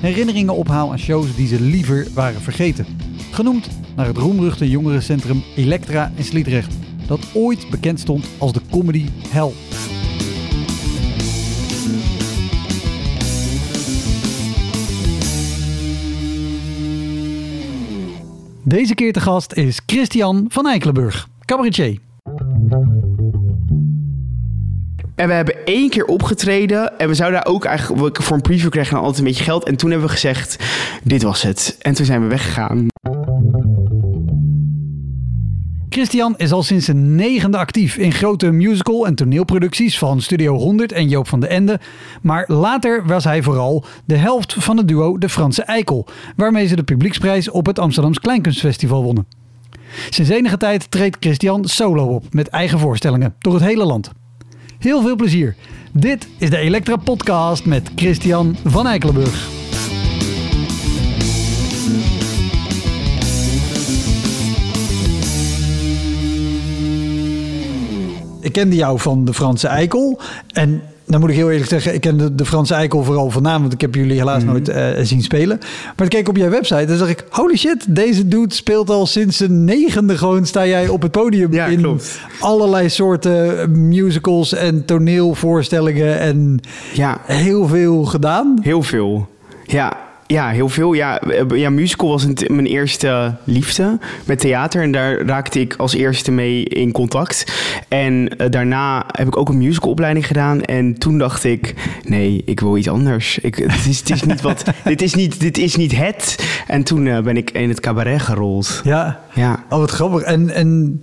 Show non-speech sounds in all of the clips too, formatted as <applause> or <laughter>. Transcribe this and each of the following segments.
herinneringen ophaal aan shows die ze liever waren vergeten. Genoemd naar het roemruchte jongerencentrum Elektra in Sliedrecht, dat ooit bekend stond als de comedy hell. Deze keer te gast is Christian van Eikelenburg, cabaretier. En we hebben één keer opgetreden. En we zouden daar ook eigenlijk voor een preview krijgen dan altijd een beetje geld. En toen hebben we gezegd: dit was het. En toen zijn we weggegaan. Christian is al sinds zijn negende actief in grote musical- en toneelproducties van Studio 100 en Joop van de Ende. Maar later was hij vooral de helft van het duo De Franse Eikel, waarmee ze de publieksprijs op het Amsterdams Kleinkunstfestival wonnen. Sinds enige tijd treedt Christian solo op met eigen voorstellingen door het hele land. Heel veel plezier. Dit is de Elektra Podcast met Christian van Eikelenburg. Ik kende jou van de Franse Eikel. En dan moet ik heel eerlijk zeggen, ik kende de Franse Eikel vooral van naam, want ik heb jullie helaas Mhm. nooit eh, zien spelen. Maar ik keek op jouw website en zag ik, holy shit, deze dude speelt al sinds zijn negende gewoon, sta jij op het podium Ja, in klopt. allerlei soorten musicals en toneelvoorstellingen en Ja, heel veel gedaan. heel veel. Ja, ja heel veel. Ja, eh, ja musical was mijn eerste liefde met theater. En daar raakte ik als eerste mee in contact. En eh, daarna heb ik ook een musicalopleiding gedaan. En toen dacht ik, nee, ik wil iets anders. Ik, het, is, het is niet wat, <laughs> dit, is niet, dit is niet het. En toen eh, ben ik in het cabaret gerold. Ja, Ja. oh wat grappig. En, en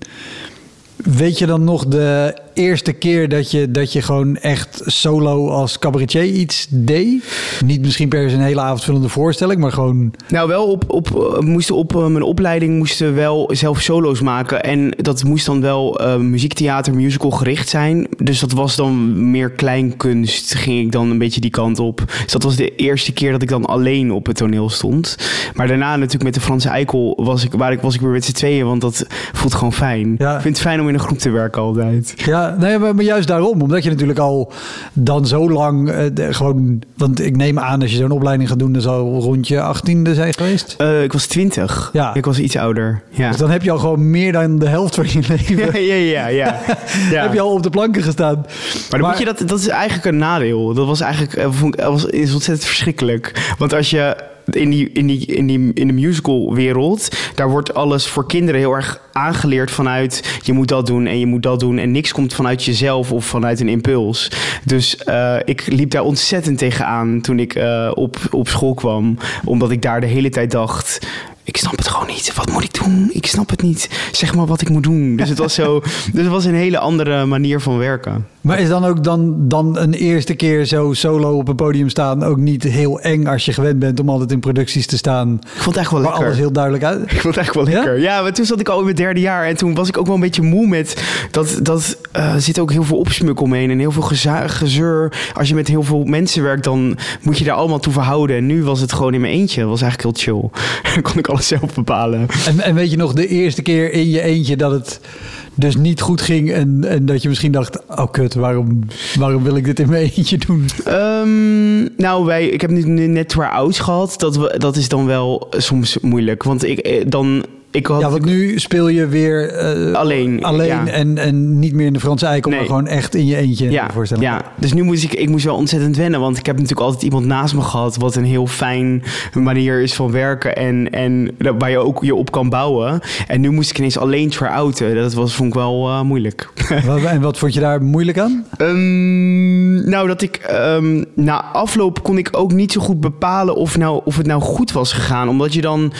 weet je dan nog de eerste keer dat je, dat je gewoon echt solo als cabaretier iets deed? Niet misschien per se een hele avondvullende voorstelling, maar gewoon... Nou, wel op, op, eh, moesten op eh, mijn opleiding moesten we wel zelf solo's maken. En dat moest dan wel eh, muziektheater, musical gericht zijn. Dus dat was dan meer kleinkunst, ging ik dan een beetje die kant op. Dus dat was de eerste keer dat ik dan alleen op het toneel stond. Maar daarna natuurlijk met de Franse Eikel was ik, waar ik, was ik weer met z'n tweeën, want dat voelt gewoon fijn. Ja. Ik vind het fijn om in een groep te werken altijd. Ja, nee, maar, maar juist daarom. Omdat je natuurlijk al dan zo lang eh, de- gewoon... Want ik neem aan, als je zo'n opleiding gaat doen... dan zal rond je achttiende zijn geweest. Eh, ik was twintig. Ja. Ik was iets ouder. Ja. Dus dan heb je al gewoon meer dan de helft van je <laughs> leven... Ja, ja, ja, ja. <laughs> ja. heb je al op de planken gestaan. Maar, dan moet je dat, dat is eigenlijk een nadeel. Dat was eigenlijk eh, vond ik, was, is ontzettend verschrikkelijk. Want als je in, die, in, die, in, die, in de musicalwereld, daar wordt alles voor kinderen heel erg aangeleerd vanuit je moet dat doen en je moet dat doen. En niks komt vanuit jezelf of vanuit een impuls. Dus eh, ik liep daar ontzettend tegenaan toen ik eh, op, op school kwam. Omdat ik daar de hele tijd dacht. Ik snap het gewoon niet. Wat moet ik doen? Ik snap het niet. Zeg maar wat ik moet doen. Dus het was zo. <laughs> Dus het was een hele andere manier van werken. Maar is dan ook dan, dan een eerste keer zo solo op een podium staan... ook niet heel eng als je gewend bent om altijd in producties te staan... Ik vond het echt wel waar lekker. alles heel duidelijk uit... <laughs> Ik vond het echt wel lekker. Ja? maar toen zat ik al in mijn derde jaar. En toen was ik ook wel een beetje moe met... Dat, dat eh, zit ook heel veel opsmuk omheen. En heel veel gezeur. Als je met heel veel mensen werkt, dan moet je daar allemaal toe verhouden. En nu was het gewoon in mijn eentje. Dat was eigenlijk heel chill. <laughs> Dan kon ik alles zelf bepalen. En, en weet je nog de eerste keer in je eentje dat het dus niet goed ging... en, en dat je misschien dacht, oh kut, waarom, waarom wil ik dit in mijn eentje doen? Ehm, nou, wij, ik heb nu net twee ouds gehad. Dat, dat is dan wel soms moeilijk. Want ik, eh, dan ik had Ja, want nu speel je weer eh, Alleen, alleen ja. en, en niet meer in de Franse eikel, Nee. maar gewoon echt in je eentje. ja, voorstellen. ja, dus nu moest ik, ik moest wel ontzettend wennen, want ik heb natuurlijk altijd iemand naast me gehad, wat een heel fijn manier is van werken en, en waar je ook je op kan bouwen. En nu moest ik ineens alleen try-outen. Dat was, vond ik wel eh, moeilijk. <laughs> Wat- En wat vond je daar moeilijk aan? Ehm, nou, dat ik ehm, na afloop kon ik ook niet zo goed bepalen of, nou, of het nou goed was gegaan. Omdat je dan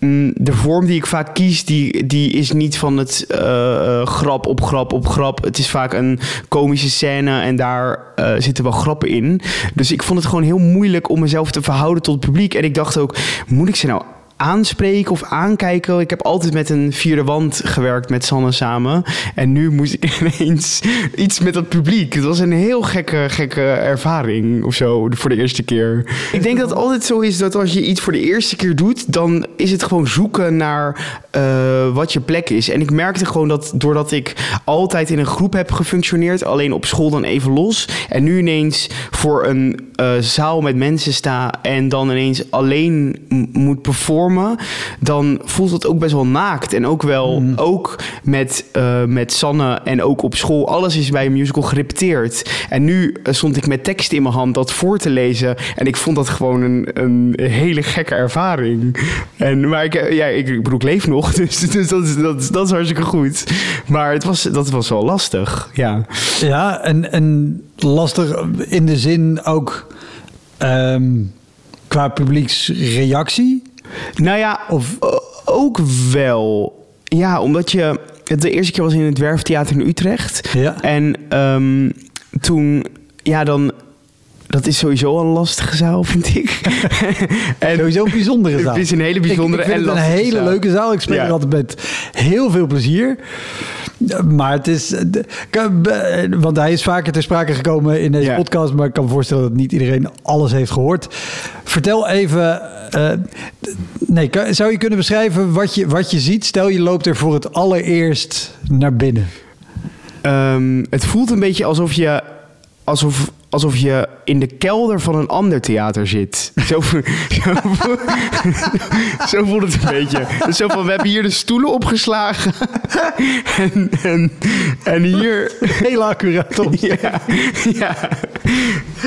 mm, de vorm die ik vaak kies, die, die is niet van het eh, eh, grap op grap op grap. Het is vaak een komische scène en daar eh, zitten wel grappen in. Dus ik vond het gewoon heel moeilijk om mezelf te verhouden tot het publiek. En ik dacht ook, moet ik ze nou aanspreken of aankijken. Ik heb altijd met een vierde wand gewerkt met Sanne samen. En nu moest ik <laughs> ineens iets met dat publiek. Het was een heel gekke, gekke ervaring of zo voor de eerste keer. Ik denk dat het altijd zo is dat als je iets voor de eerste keer doet... dan is het gewoon zoeken naar eh, wat je plek is. En ik merkte gewoon dat doordat ik altijd in een groep heb gefunctioneerd... alleen op school dan even los... en nu ineens voor een eh, zaal met mensen sta... en dan ineens alleen moet performen... dan voelt het ook best wel naakt. En ook wel, ook met, eh, met Sanne en ook op school... alles is bij een musical gerepeteerd. En nu eh, stond ik met tekst in mijn hand dat voor te lezen... en ik vond dat gewoon een, een hele gekke ervaring. En, maar ik, eh, ja, ik, ik bedoel, ik leef nog, <laughs> dus, dus dat, is, dat, is, dat is hartstikke goed. Maar het was, dat was wel lastig, ja. Ja, en, en lastig in de zin ook ehm, qua publieksreactie. Nou ja, Of- o- ook wel. Ja, omdat je... De eerste keer was in het Werftheater in Utrecht. Ja. En ehm, toen... Ja, dan... Dat is sowieso een lastige zaal, <laughs> vind ik. en Sowieso een bijzondere zaal. Het is een hele bijzondere ik, ik vind en een hele zaal. leuke zaal. Ik speel Ja. er altijd met heel veel plezier. Maar het is... eh, Want hij is vaker ter sprake gekomen in deze Ja. podcast. Maar ik kan me voorstellen dat niet iedereen alles heeft gehoord. Vertel even... eh, nee, zou je kunnen beschrijven wat je, wat je ziet? Stel je loopt er voor het allereerst naar binnen. Ehm, het voelt een beetje alsof je, alsof, alsof je in de kelder van een ander theater zit. <laughs> Zo, zo, vo- zo voelt het een beetje. Dus zo van, we hebben hier de stoelen opgeslagen. en, en, en hier... Heel accuraat op. Ja, ja.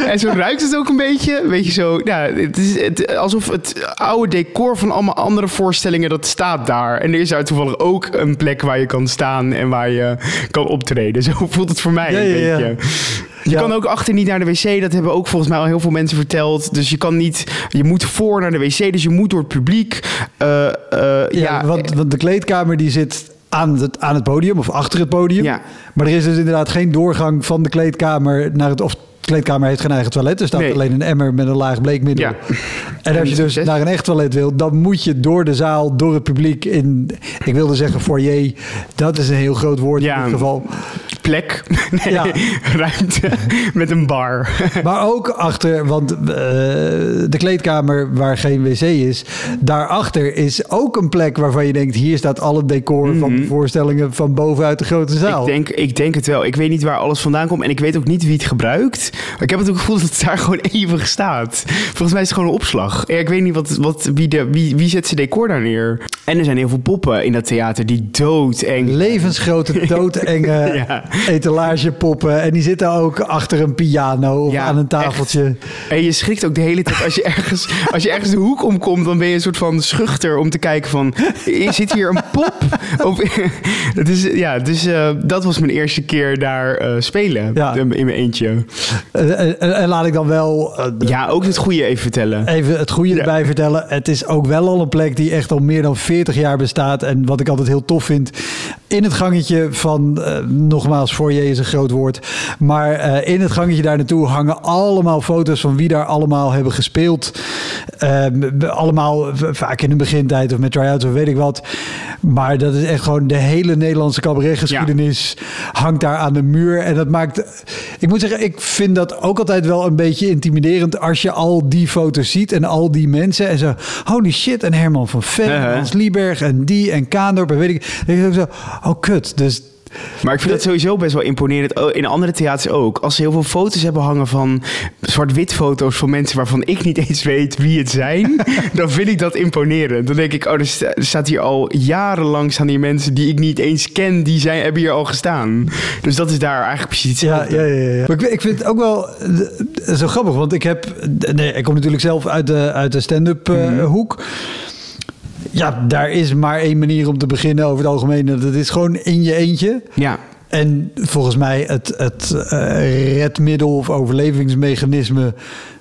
En zo ruikt het ook een beetje. Weet je zo, ja, het is het, alsof het oude decor van allemaal andere voorstellingen, dat staat daar. En er is daar toevallig ook een plek waar je kan staan en waar je kan optreden. Zo voelt het voor mij Ja, een ja. beetje. Je Ja. kan ook achter niet naar de wc, dat hebben ook volgens mij al heel veel mensen verteld. Dus je kan niet, je moet voor naar de wc, dus je moet door het publiek. Eh, eh, Ja, ja, want, want de kleedkamer die zit aan het, aan het podium of achter het podium. Ja. Maar er is dus inderdaad geen doorgang van de kleedkamer naar het... Of de kleedkamer heeft geen eigen toilet. Er staat Nee. alleen een emmer met een laag bleekmiddel. Ja. En als je dus naar een echt toilet wil, dan moet je door de zaal, door het publiek in... Ik wilde zeggen foyer. Dat is een heel groot woord Ja. in dit geval. Plek, <laughs> nee, Ja. ruimte <laughs> met een bar. <laughs> Maar ook achter, want eh, de kleedkamer waar geen wc is, daarachter is ook een plek waarvan je denkt, hier staat al het decor van de voorstellingen van bovenuit de grote zaal. Mhm. Ik denk, ik denk het wel. Ik weet niet waar alles vandaan komt en ik weet ook niet wie het gebruikt. Maar ik heb het ook gevoel dat het daar gewoon eeuwig staat. Volgens mij is het gewoon een opslag. Ja, ik weet niet wat, wat, wie, de, wie, wie zet zijn decor daar neer. En er zijn heel veel poppen in dat theater die doodeng Levensgrote, doodenge Ja. Etalagepoppen. En die zitten ook achter een piano of Ja, aan een tafeltje. En je schrikt ook de hele tijd als je ergens, als je ergens de hoek omkomt, dan ben je een soort van schuchter om te kijken van, zit hier een pop? Of, <laughs> het is, ja, dus dat was mijn eerste keer daar eh, spelen Ja. in mijn eentje. Eh, En, en laat ik dan wel eh, Ja, ook het goede even vertellen. even het goede Ja. erbij vertellen. Het is ook wel al een plek die echt al meer dan 40 jaar bestaat. En wat ik altijd heel tof vind, in het gangetje van, eh, nogmaals, foyer is een groot woord. Maar eh, in het gangetje daar naartoe hangen allemaal foto's van wie daar allemaal hebben gespeeld. Ehm, allemaal vaak in de begintijd of met try-outs of weet ik wat. Maar dat is echt gewoon de hele Nederlandse cabaretgeschiedenis hangt daar aan de muur. En dat maakt... Ik moet zeggen, ik vind dat ook altijd wel een beetje intimiderend... als je al die foto's ziet en al die mensen. En zo, holy shit, en Herman van Veen, Uh-huh. Hans Lieberg en die en Kaandorp en weet ik. Dan denk ik ook zo, oh kut. Dus Maar ik vind dat sowieso best wel imponerend. In andere theaters ook. Als ze heel veel foto's hebben hangen van zwart-wit foto's van mensen waarvan ik niet eens weet wie het zijn, <laughs> dan vind ik dat imponerend. Dan denk ik, oh, er sta- staat hier al jarenlang staan hier mensen die ik niet eens ken, die zijn, hebben hier al gestaan. Dus dat is daar eigenlijk precies Ja, hetzelfde. ja, ja, ja. Maar ik, ik vind het ook wel zo grappig, want ik heb... Nee, ik kom natuurlijk zelf uit de, uit de stand-up eh, Mhm. hoek. Ja, daar is maar één manier om te beginnen over het algemeen. en Dat is gewoon in je eentje. ja. En volgens mij het, het eh, redmiddel of overlevingsmechanisme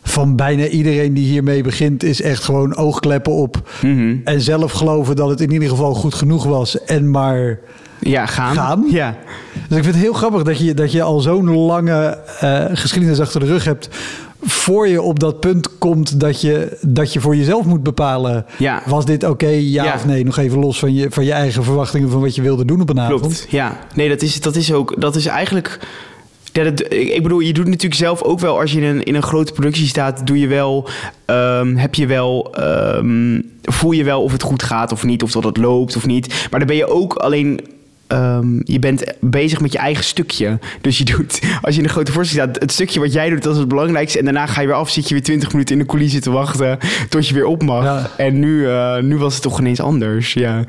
van bijna iedereen die hiermee begint... is echt gewoon oogkleppen op Mhm. en zelf geloven dat het in ieder geval goed genoeg was. En maar... Ja, gaan. Gaan? Ja. Dus ik vind het heel grappig dat je, dat je al zo'n lange eh, geschiedenis achter de rug hebt... voor je op dat punt komt dat je, dat je voor jezelf moet bepalen... Ja. was dit oké, ja, Ja. of nee? Nog even los van je, van je eigen verwachtingen van wat je wilde doen op een avond. Klopt, ja. Nee, dat is, dat is ook, dat is eigenlijk... Ja, dat, ik ik bedoel, je doet natuurlijk zelf ook wel, als je in een, in een grote productie staat, doe je wel, ehm, heb je wel, ehm, voel je wel of het goed gaat of niet, of dat het loopt of niet. Maar dan ben je ook alleen, ehm, je bent bezig met je eigen stukje. Dus je doet, <laughs> als je in een grote voorstelling staat, het stukje wat jij doet, dat is het belangrijkste. En daarna ga je weer af, zit je weer 20 minuten in de coulissen te wachten tot je weer op mag. Ja. En nu, eh, nu was het toch ineens anders, ja.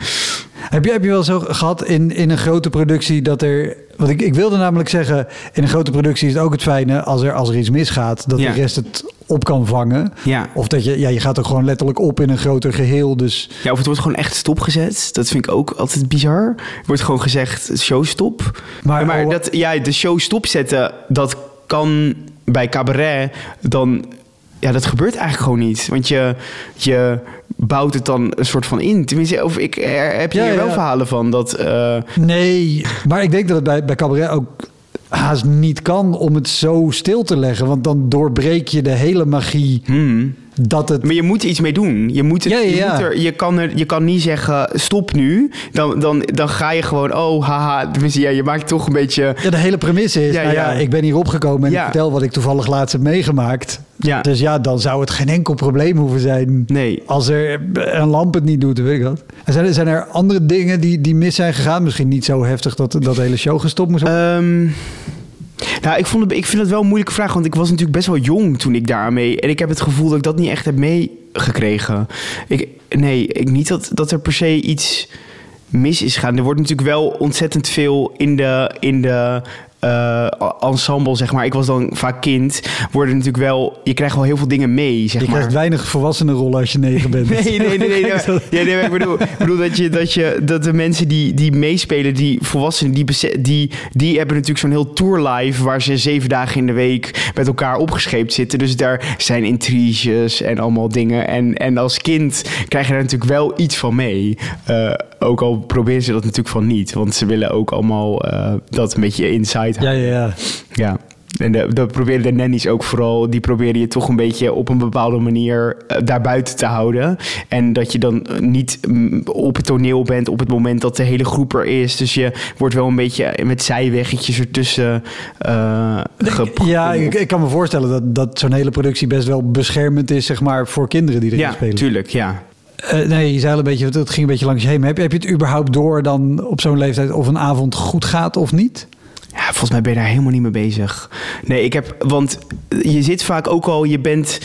Heb je, heb je wel zo gehad in, in een grote productie dat er... Want ik, ik wilde namelijk zeggen, in een grote productie is het ook het fijne... als er, als er iets misgaat, dat Ja. de rest het op kan vangen. Ja. Of dat je, ja, je gaat ook gewoon letterlijk op in een groter geheel. Dus Ja, of het wordt gewoon echt stopgezet. Dat vind ik ook altijd bizar. Er wordt gewoon gezegd show stop. Maar- Maar, dat, ja, de show stopzetten, dat kan bij cabaret dan... Ja, dat gebeurt eigenlijk gewoon niet. Want je, je bouwt het dan een soort van in. Tenminste, of ik, er, heb je Ja, hier wel verhalen van dat... eh, Nee, maar ik denk dat het bij, bij cabaret ook haast niet kan om het zo stil te leggen. Want dan doorbreek je de hele magie hmm. dat het... Maar je moet er iets mee doen. Je, moet het, Ja, ja, Je, ja. moet er, je, kan er, je kan niet zeggen stop nu. Dan, dan, dan ga je gewoon, oh haha. Ja, je maakt toch een beetje... Ja, de hele premisse is, Ja, nou ja, ik ben hier opgekomen en ik vertel wat ik toevallig laatst heb meegemaakt. Ja. Dus ja, dan zou het geen enkel probleem hoeven zijn Nee. als er een lamp het niet doet, weet ik wat. En zijn, er- zijn er andere dingen die, die mis zijn gegaan? Misschien niet zo heftig dat dat hele show gestopt moest worden? Nou, ik, vond het, ik vind het wel een moeilijke vraag, want ik was natuurlijk best wel jong toen ik daar aan mee. En ik heb het gevoel dat ik dat niet echt heb meegekregen. Ik, nee, ik, niet dat, dat er per se iets mis is gegaan. Er wordt natuurlijk wel ontzettend veel in de, in de eh, ensemble, zeg maar. Ik was dan vaak kind. Worden natuurlijk wel, je krijgt wel heel veel dingen mee, zeg je maar. krijgt weinig volwassenen rollen als je negen bent. <laughs> Nee, nee, nee. nee, nee. <laughs> Ja, nee ik bedoel, ik bedoel dat, je, dat, je, dat de mensen die, die meespelen, die volwassenen, die, die, die hebben natuurlijk zo'n heel tour live waar ze zeven dagen in de week met elkaar opgescheept zitten. Dus daar zijn intriges en allemaal dingen. En, en als kind krijg je daar natuurlijk wel iets van mee. Eh, ook al proberen ze dat natuurlijk van niet. Want ze willen ook allemaal eh, dat een beetje inside Ja, ja, ja. ja. En de, dat proberen de nannies ook vooral. Die proberen je toch een beetje op een bepaalde manier eh, daarbuiten te houden. En dat je dan eh, niet mm, op het toneel bent op het moment dat de hele groep er is. Dus je wordt wel een beetje met zijweggetjes ertussen uh, Ja, ik, ik kan me voorstellen dat, dat zo'n hele productie best wel beschermend is, zeg maar, voor kinderen die erin Ja, spelen. tuurlijk, ja. Eh, nee, je zei al een beetje, het ging een beetje langs je heen. Heb, heb je het überhaupt door dan op zo'n leeftijd of een avond goed gaat of niet? Ja, volgens mij ben je daar helemaal niet mee bezig. Nee, ik heb, want je zit vaak ook al, je bent,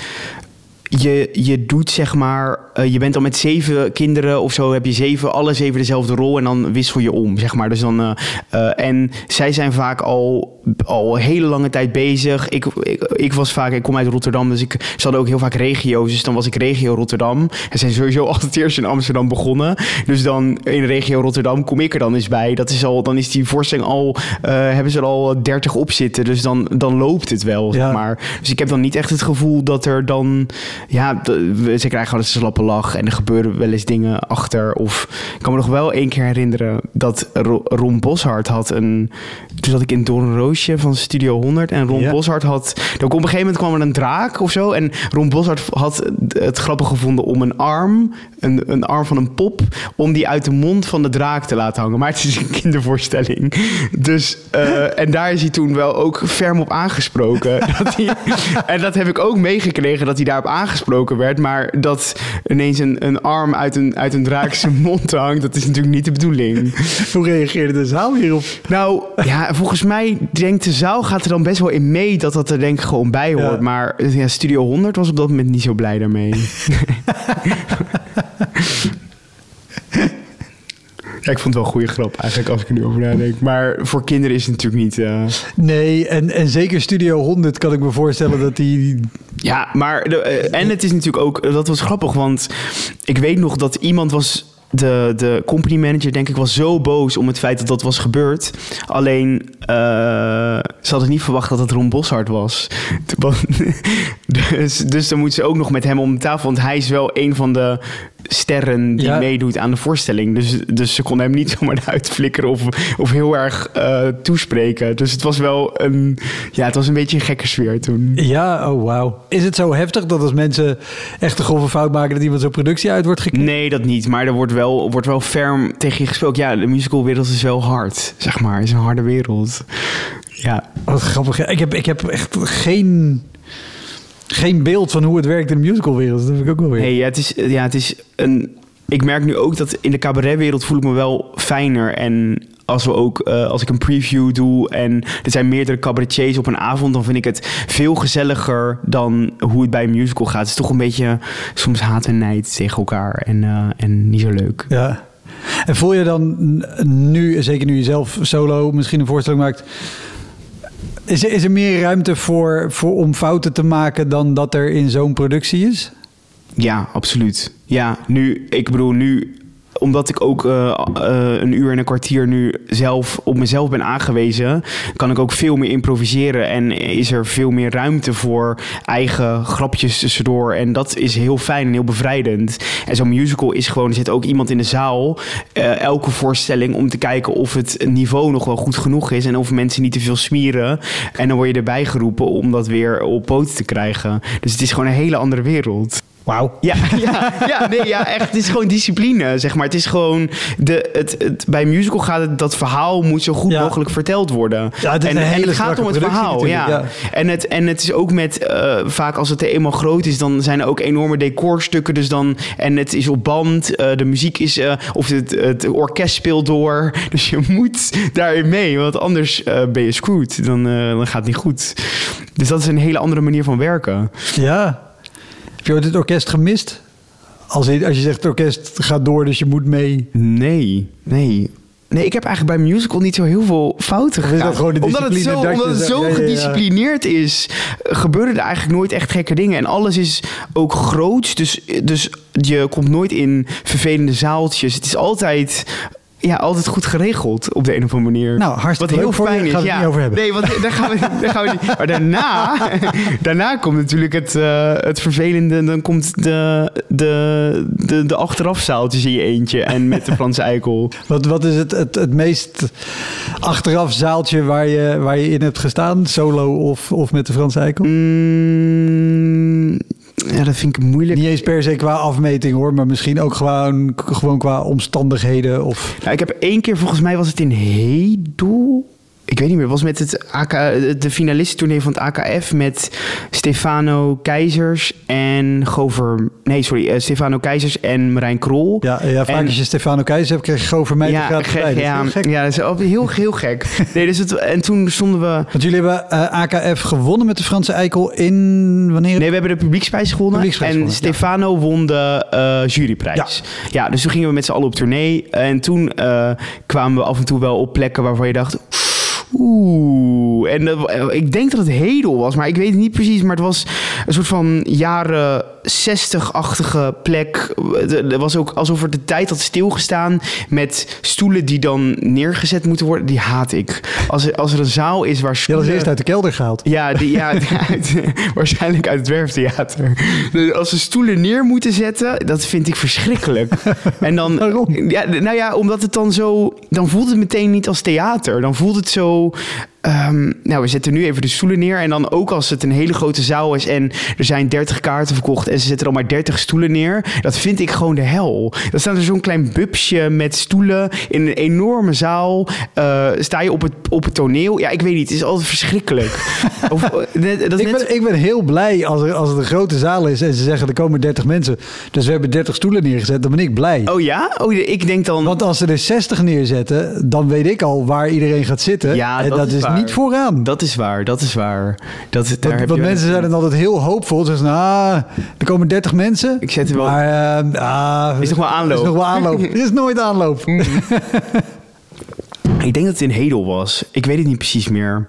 je, je doet zeg maar, uh, je bent al met zeven kinderen of zo, heb je zeven, alle zeven dezelfde rol en dan wissel je om, zeg maar. Dus dan, uh, uh, en zij zijn vaak al, al een hele lange tijd bezig. Ik, ik, ik was vaak, ik kom uit Rotterdam, dus ik zat ook heel vaak regio's. Dus dan was ik regio Rotterdam. En zijn sowieso <laughs> altijd eerst in Amsterdam begonnen. Dus dan in regio Rotterdam kom ik er dan eens bij. Dat is al, dan is die voorstelling al, uh, hebben ze er al 30 op zitten. Dus dan, dan loopt het wel, zeg maar. Dus ik heb dan niet echt het gevoel dat er dan ja, ze krijgen wel eens een slappe lach en er gebeuren wel eens dingen achter. Of ik kan me nog wel één keer herinneren dat Ron Boshart had een. Toen zat ik in Doornroosje van Studio 100. En Ron Ja. Boshart had... Er, op een gegeven moment kwam er een draak of zo. En Ron Boshart had het grappig gevonden om een arm... Een, een arm van een pop... om die uit de mond van de draak te laten hangen. Maar het is een kindervoorstelling. Dus... eh, en daar is hij toen wel ook ferm op aangesproken. <laughs> dat hij, en dat heb ik ook meegekregen... dat hij daarop aangesproken werd. Maar dat ineens een, een arm uit een, uit een draak zijn <laughs> mond hangt... dat is natuurlijk niet de bedoeling. Hoe reageerde de zaal hierop? Nou, ja, volgens mij denkt de zaal gaat er dan best wel in mee dat dat er denk ik gewoon bij hoort. Ja. Maar ja, Studio 100 was op dat moment niet zo blij daarmee. <laughs> ja, ik vond het wel een goede grap eigenlijk als ik er nu over nadenk. Maar voor kinderen is het natuurlijk niet... eh, Nee, en, en zeker Studio 100 kan ik me voorstellen dat die... Ja, maar de, eh, en het is natuurlijk ook, dat was grappig, want ik weet nog dat iemand was, de, de company manager denk ik was zo boos om het feit dat dat was gebeurd. Alleen, eh, ze hadden niet verwacht dat het Ron Boshart was. <laughs> dus, dus dan moet ze ook nog met hem om de tafel, want hij is wel een van de sterren die Ja. meedoet aan de voorstelling. Dus, dus ze konden hem niet <laughs> zomaar eruit flikkeren of, of heel erg eh, toespreken. Dus het was wel een, ja, het was een beetje een gekke sfeer toen. Ja, oh wauw. Is het zo heftig dat als mensen echt een grove fout maken... dat iemand zo'n productie uit wordt geknipt? Nee, dat niet. Maar er wordt wel, wordt wel ferm tegen je gesproken. Ja, de musicalwereld is wel hard, zeg maar. Is een harde wereld. Ja, Wat grappig. Ik heb, ik heb echt geen, geen beeld van hoe het werkt in de musicalwereld. Dat heb ik ook wel weer. nee, ja, het is, ja, het is een... Ik merk nu ook dat in de cabaretwereld voel ik me wel fijner. En als we ook, eh, als ik een preview doe en er zijn meerdere cabaretiers op een avond, dan vind ik het veel gezelliger dan hoe het bij een musical gaat. Het is toch een beetje soms haat en nijd tegen elkaar en, eh, en niet zo leuk. Ja. En voel je dan nu, zeker nu je zelf solo misschien een voorstelling maakt... Is er, is er meer ruimte voor, voor om fouten te maken dan dat er in zo'n productie is? Ja, absoluut. Ja, nu, ik bedoel, nu, omdat ik ook eh, eh, een uur en een kwartier nu zelf op mezelf ben aangewezen, kan ik ook veel meer improviseren en is er veel meer ruimte voor eigen grapjes tussendoor. En dat is heel fijn en heel bevrijdend. En zo'n musical is gewoon, er zit ook iemand in de zaal, eh, elke voorstelling, om te kijken of het niveau nog wel goed genoeg is en of mensen niet te veel smieren. En dan word je erbij geroepen om dat weer op poten te krijgen. Dus het is gewoon een hele andere wereld. Wauw. Ja, <laughs> ja, ja, nee, ja, echt. Het is gewoon discipline, zeg maar. Het is gewoon... De, het, het, bij musical gaat het... Dat verhaal moet zo goed Ja. mogelijk verteld worden. Ja, het en, het gaat om het verhaal, ja. En, het, en het is ook met... eh, vaak als het eenmaal groot is... dan zijn er ook enorme decorstukken. Dus dan, en het is op band. eh, de muziek is... eh, of het, het orkest speelt door. <laughs> Dus je moet daarin mee. Want anders ben je screwed. Dan, dan gaat het niet goed. Dus dat is een hele andere manier van werken. Ja. Heb je ooit het orkest gemist? Als je, als je zegt het orkest gaat door, dus je moet mee. Nee, nee. Nee, ik heb eigenlijk bij musical niet zo heel veel fouten Of is dat gedaan. gewoon de omdat het zo, omdat het zo ja, ja, ja. gedisciplineerd is, gebeuren er eigenlijk nooit echt gekke dingen. En alles is ook groots, dus, dus je komt nooit in vervelende zaaltjes. Het is altijd... Ja, altijd goed geregeld op de een of andere manier. Nou, hartstikke Wat heel leuk fijn is. Gaan we het ja. niet over hebben. Nee, want daar gaan we, <laughs> daar gaan we niet. Maar daarna, <laughs> daarna komt natuurlijk het, eh, het vervelende. Dan komt de, de, de, de achterafzaaltjes in je eentje. En met de Franse eikel. <laughs> Wat, wat is het, het, het meest achteraf zaaltje waar je, waar je in hebt gestaan? Solo of, of met de Franse eikel? Mm, ja, dat vind ik moeilijk. Niet eens per se qua afmeting hoor, maar misschien ook gewoon, gewoon qua omstandigheden. Of... Nou, ik heb één keer, volgens mij was het in Hedel. Ik weet niet meer, was met het AK, de finalistentournee van het AKF met Stefano Keizers en Gover. Nee, sorry, eh, Stefano Keizers en Marijn Krol. Ja, ja vaak En- als je Stefano Keizer hebt, gewoon voor mij ja, gek, bij. Dat is ja, ja, dat is ook heel, heel gek. <laughs> Nee, dus het, en toen stonden we. Want jullie hebben eh, AKF gewonnen met de Franse eikel in wanneer? Nee, we hebben de publieksprijs gewonnen. Publieksprijs en gewonnen, ja. Stefano won de eh, juryprijs. Ja. dus toen gingen we met z'n allen op tournee. En toen eh, kwamen we af en toe wel op plekken waarvan je dacht... Oeh, en ik denk dat het Hedel was, maar ik weet het niet precies. Maar het was een soort van jaren 60-achtige plek. Het was ook alsof er de tijd had stilgestaan met stoelen die dan neergezet moeten worden. Die haat ik. Als er, als er een zaal is waar Je had stoelen... als eerst uit de kelder gehaald. Ja, die, ja <laughs> uit, waarschijnlijk uit het Werftheater. Dus als ze stoelen neer moeten zetten, dat vind ik verschrikkelijk. <laughs> En dan, Waarom? Ja, nou ja, omdat het dan zo... Dan voelt het meteen niet als theater. Dan voelt het zo ehm, nou, we zetten nu even de stoelen neer. En dan ook als het een hele grote zaal is en er zijn 30 kaarten verkocht en ze zetten er al maar 30 stoelen neer. Dat vind ik gewoon de hel. Dan staat er zo'n klein bubsje met stoelen in een enorme zaal. Eh, sta je op het, op het toneel. Ja, ik weet niet. Het is altijd verschrikkelijk. <laughs> of, eh, net- dat is Ik net- ben, ik ben heel blij als, er, als het een grote zaal is en ze zeggen er komen 30 mensen. Dus we hebben 30 stoelen neergezet, dan ben ik blij. Oh ja? Oh, ik denk dan... Want als ze er 60 neerzetten, dan weet ik al waar iedereen gaat zitten. Ja, en dat dat, is is, waar. niet vooraan. Dat is waar, dat is waar. Dat, daar want mensen zijn dan altijd heel hoopvol. Ze zeggen, ah, er komen 30 mensen. Ik zet er wel- Maar eh, ah, Is nog wel aanloop. <laughs> Is nog wel aanloop. er is nooit aanloop. <laughs> Ik denk dat het in Hedel was. Ik weet het niet precies meer.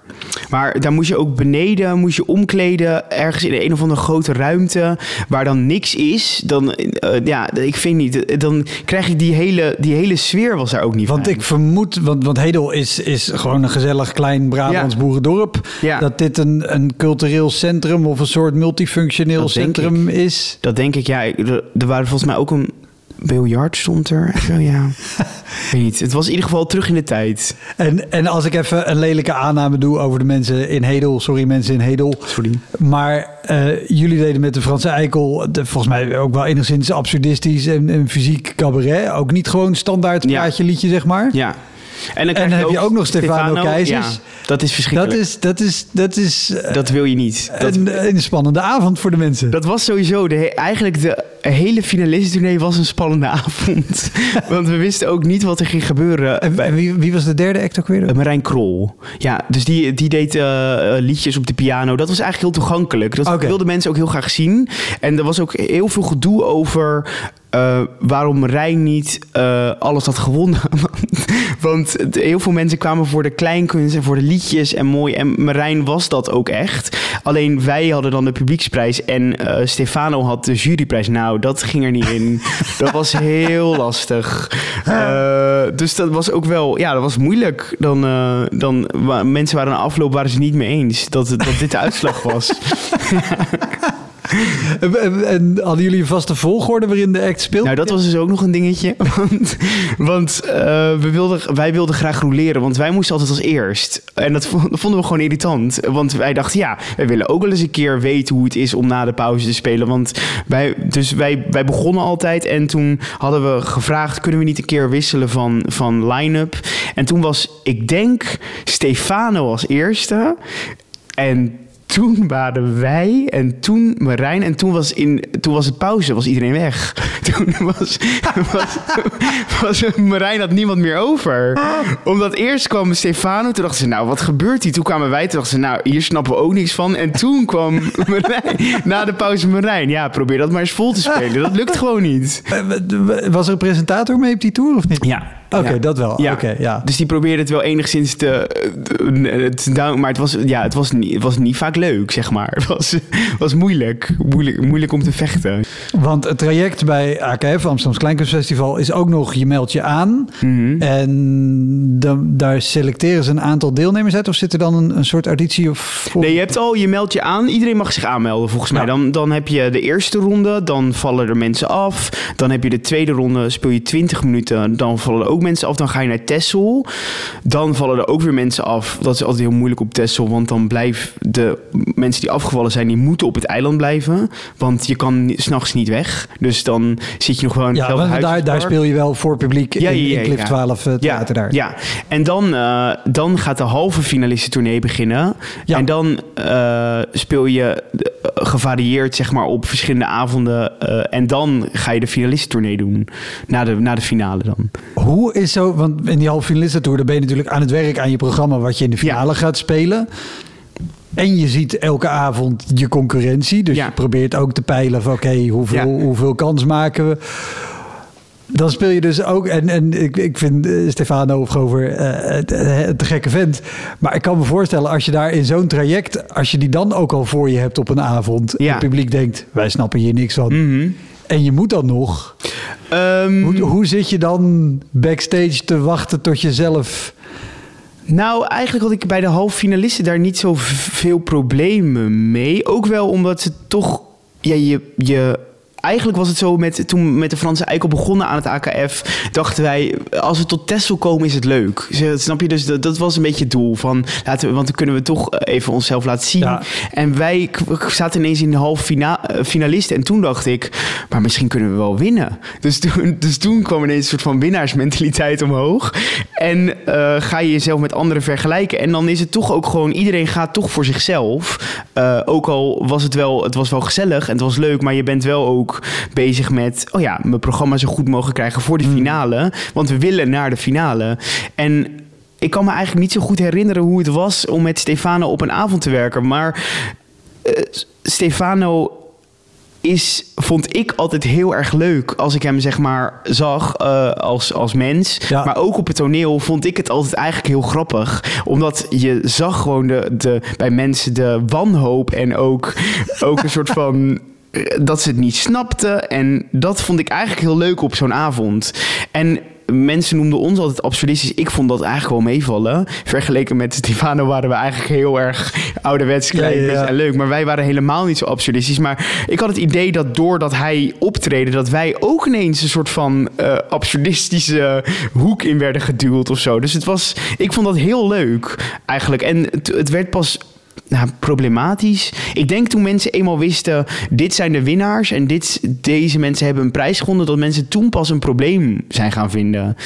Maar daar moest je ook beneden, moest je omkleden. Ergens in een of andere grote ruimte. Waar dan niks is. Dan, eh, ja, ik vind niet. Dan krijg je die hele, die hele sfeer was daar ook niet Want ik vermoed, want, want Hedel is, is gewoon een gezellig klein Brabants Ja. boerendorp. Ja. Dat dit een, een cultureel centrum of een soort multifunctioneel Dat centrum is. Dat denk ik, ja. ik- Er, er waren volgens mij ook een biljart stond er. Zo, ja. <laughs> Ik weet niet. Het was in ieder geval terug in de tijd. En, en als ik even een lelijke aanname doe over de mensen in Hedel. Sorry mensen in Hedel. Sorry. Maar eh, jullie deden met de Franse Eikel de, volgens mij ook wel enigszins absurdistisch en, en fysiek cabaret. Ook niet gewoon standaard Ja. praatje liedje zeg maar. Ja. En dan, En krijg dan heb je ook nog Stefano Keizers. Ja, dat is Dat verschrikkelijk. is, dat is, dat is eh, Dat wil je niet. Dat, een, een spannende avond voor de mensen. Dat was sowieso, de, eigenlijk de hele finalistentournee was een spannende <laughs> avond. Want we wisten ook niet wat er ging gebeuren. En, en wie, wie was de derde act ook weer? Eh, Marijn Krol. Ja, dus die, die deed eh, liedjes op de piano. Dat was eigenlijk heel toegankelijk. Dat wilden mensen ook heel graag zien. En er was ook heel veel gedoe over waarom Marijn niet alles had gewonnen. <laughs> Want heel veel mensen kwamen voor de kleinkunst en voor de liedjes en mooi. En Marijn was dat ook echt. Alleen wij hadden dan de publieksprijs en eh, Stefano had de juryprijs. Nou, dat ging er niet in. <laughs> dat was heel lastig. Eh, dus dat was ook wel, ja, dat was moeilijk. Dan, eh, dan mensen waren na afloop waren ze niet mee eens dat, dat dit de uitslag was. <laughs> En, en- en hadden jullie een vaste volgorde waarin de act speelt? Nou, dat was dus ook nog een dingetje. <laughs> Want, want eh, we wilden, wij wilden graag roleren, want wij moesten altijd als eerst. En dat vonden we gewoon irritant. Want wij dachten, ja, wij willen ook wel eens een keer weten hoe het is om na de pauze te spelen. Want wij, dus wij, wij begonnen altijd en toen hadden we gevraagd, kunnen we niet een keer wisselen van, van line-up? En toen was, ik denk, Stefano als eerste. En toen waren wij en toen Marijn en toen was, in, toen was het pauze, was iedereen weg. <laughs> Toen was, was, was Marijn had niemand meer over. Omdat eerst kwam Stefano, toen dachten ze, nou wat gebeurt hier? Toen kwamen wij, toen dachten ze, nou hier snappen we ook niks van. En toen kwam <laughs> Marijn, na de pauze Marijn. Ja, probeer dat maar eens vol te spelen. Dat lukt gewoon niet. Eh, Was er een presentator mee op die tour of niet? Ja. Oké, dat wel. Ja. Oké, ja. Dus die probeerde het wel enigszins te, te- te down, maar het was, ja, het, was niet, het was niet vaak leuk, zeg maar. <laughs> Het was, was moeilijk, moeilijk, moeilijk om te vechten. Want het traject bij AKF, Amsterdams Kleinkunstfestival, is ook nog je meldt je aan. Mhm. En daar selecteren ze een aantal deelnemers uit. Of zit er dan een, een soort auditie? Of Nee, je hebt al, je meldt je aan. Iedereen mag zich aanmelden, volgens mij. Dan, dan heb je de eerste ronde, dan vallen er mensen af. Dan heb je de tweede ronde, speel je 20 minuten, dan vallen er ook mensen af. Dan ga je naar Texel. Dan vallen er ook weer mensen af. Dat is altijd heel moeilijk op Texel, want dan blijven de mensen die afgevallen zijn, die moeten op het eiland blijven. Want je kan s'nachts niet weg. Dus dan zit je nog wel in ja, daar, daar speel je wel voor publiek Ja, in, ja, ja, in Cliff ja. 12 uh, theater daar. Ja, en dan, eh, dan gaat de halve finalistentournee beginnen. Ja. En dan eh, speel je eh, gevarieerd zeg maar, op verschillende avonden. eh, en dan ga je de finalistentournee doen. Na de, na de finale dan. Hoe is zo, want in die halve finalistentour, dan ben je natuurlijk aan het werk aan je programma wat je in de finale gaat spelen. En je ziet elke avond je concurrentie. Dus Ja. je probeert ook te peilen van oké, hoeveel, Ja. hoeveel kans maken we. Dan speel je dus ook, en, en ik, ik vind eh, Stefano het- het te gekke vent. Maar ik kan me voorstellen, als je daar in zo'n traject, als je die dan ook al voor je hebt op een avond. En het publiek denkt, wij snappen hier niks van. Mhm. En je moet dan nog. Ehm, Hoe, hoe zit je dan backstage te wachten tot je zelf... Nou, eigenlijk had ik bij de halve finalisten daar niet zo v- veel problemen mee. Ook wel omdat ze toch... Ja, je, je eigenlijk was het zo met, toen met de Franse Eikel begonnen aan het AKF, dachten wij, als we tot Texel komen is het leuk. Snap je? Dus dat, dat was een beetje het doel van, laten we, want dan kunnen we toch even onszelf laten zien. Ja. En wij zaten ineens in de halve fina eh, finalisten en toen dacht ik, maar misschien kunnen we wel winnen. Dus toen, <laughs> dus toen kwam ineens een soort van winnaarsmentaliteit omhoog. En eh, ga je jezelf met anderen vergelijken. En dan is het toch ook gewoon, iedereen gaat toch voor zichzelf. Eh, ook al was het wel, het was wel gezellig en het was leuk, maar je bent wel ook bezig met, oh ja, mijn programma zo goed mogelijk krijgen voor de finale. Want we willen naar de finale. En ik kan me eigenlijk niet zo goed herinneren hoe het was om met Stefano op een avond te werken. Maar eh, Stefano is, vond ik altijd heel erg leuk als ik hem zeg maar zag eh, als, als mens. Ja. Maar ook op het toneel vond ik het altijd eigenlijk heel grappig. Omdat je zag gewoon de, de, bij mensen de wanhoop en ook, ook een soort van... <laughs> eh, Dat ze het niet snapten. En dat vond ik eigenlijk heel leuk op zo'n avond. En mensen noemden ons altijd absurdistisch. Ik vond dat eigenlijk wel meevallen. Vergeleken met Stefano waren we eigenlijk heel erg ouderwets, ja, klein ja. en leuk. Maar wij waren helemaal niet zo absurdistisch. Maar ik had het idee dat doordat hij optreden... dat wij ook ineens een soort van eh, absurdistische hoek in werden geduwd of zo. Dus het was... Ik vond dat heel leuk eigenlijk. En het, het werd pas... Nou, problematisch. Ik denk toen mensen eenmaal wisten, dit zijn de winnaars en dit, deze mensen hebben een prijs gewonnen, dat mensen toen pas een probleem zijn gaan vinden.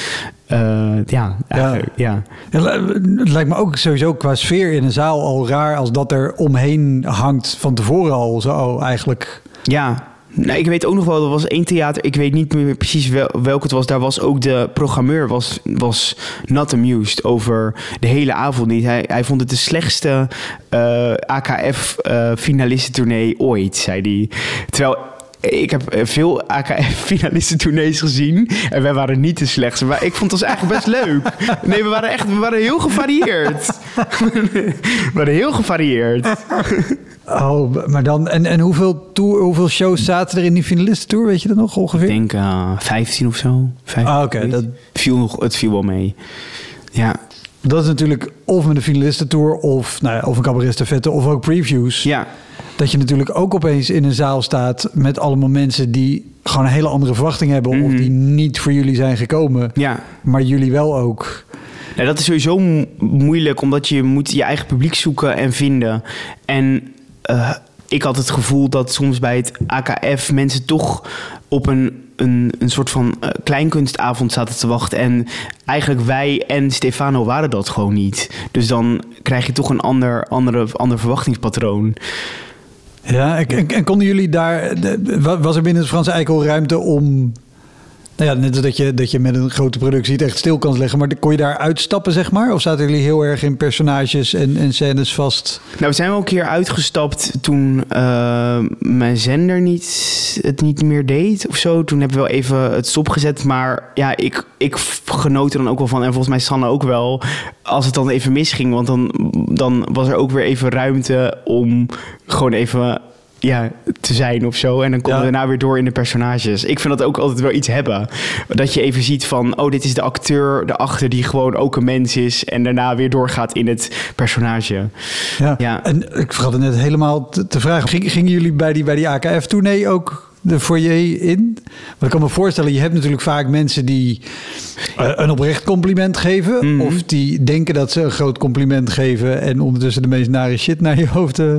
Eh, ja, ja. Ja, Het lijkt me ook sowieso qua sfeer in een zaal al raar als dat er omheen hangt van tevoren al zo eigenlijk. Ja, nou, ik weet ook nog wel, er was één theater, ik weet niet meer precies wel, welk het was. Daar was ook de programmeur was, was not amused over de hele avond niet. Hij, hij vond het de slechtste eh, AKF-finalistentournee ooit, zei hij. Terwijl ik heb eh, veel AKF-finalistentournees <laughs> gezien en wij waren niet de slechtste. Maar ik vond het was eigenlijk best leuk. Nee, we waren echt we waren heel gevarieerd. <laughs> we waren heel gevarieerd. Oh, maar dan. En, en hoeveel, tour, hoeveel shows zaten er in die finalistentour? Weet je dat nog Ik ongeveer? denk eh 15 of zo. 15, Ah, oké, dat- viel nog, het viel wel mee. Ja, Dat is natuurlijk of met de finalistentour of, nou ja, of een cabaretstafette of ook previews. ja, Dat je natuurlijk ook opeens in een zaal staat met allemaal mensen die gewoon een hele andere verwachting hebben. Of Mhm. die niet voor jullie zijn gekomen. ja. Maar jullie wel ook. Nou, dat is sowieso mo- moeilijk, omdat je moet je eigen publiek zoeken en vinden. En eh, ik had het gevoel dat soms bij het AKF mensen toch op een, een, een soort van eh, kleinkunstavond zaten te wachten. En eigenlijk wij en Stefano waren dat gewoon niet. Dus dan krijg je toch een ander, andere, ander verwachtingspatroon. Ja, en, en- en konden jullie daar... Was er binnen het Franse Eikel ruimte om... Nou ja, net als dat je, dat je met een grote productie het echt stil kan leggen. Maar kon je daar uitstappen, zeg maar? Of zaten jullie heel erg in personages en, en scènes vast? Nou, we zijn wel een keer uitgestapt toen eh, mijn zender niet, het niet meer deed of zo. Toen hebben we wel even het stopgezet. Maar ja, ik, ik genoot er dan ook wel van. En volgens mij Sanne ook wel. Als het dan even misging. Want dan, dan was er ook weer even ruimte om gewoon even ja, te zijn of zo. En dan konden Ja. we daarna weer door in de personages. Ik vind dat ook altijd wel iets hebben. Dat je even ziet van, oh, dit is de acteur erachter die gewoon ook een mens is. En daarna weer doorgaat in het personage. Ja. Ja. En ik vergat het net helemaal te, te vragen. Ging- Gingen jullie bij die, bij die AKF-tournee ook de foyer in? Want ik kan me voorstellen, je hebt natuurlijk vaak mensen die eh, een oprecht compliment geven. Mhm. Of die denken dat ze een groot compliment geven en ondertussen de meest nare shit naar je hoofd. eh.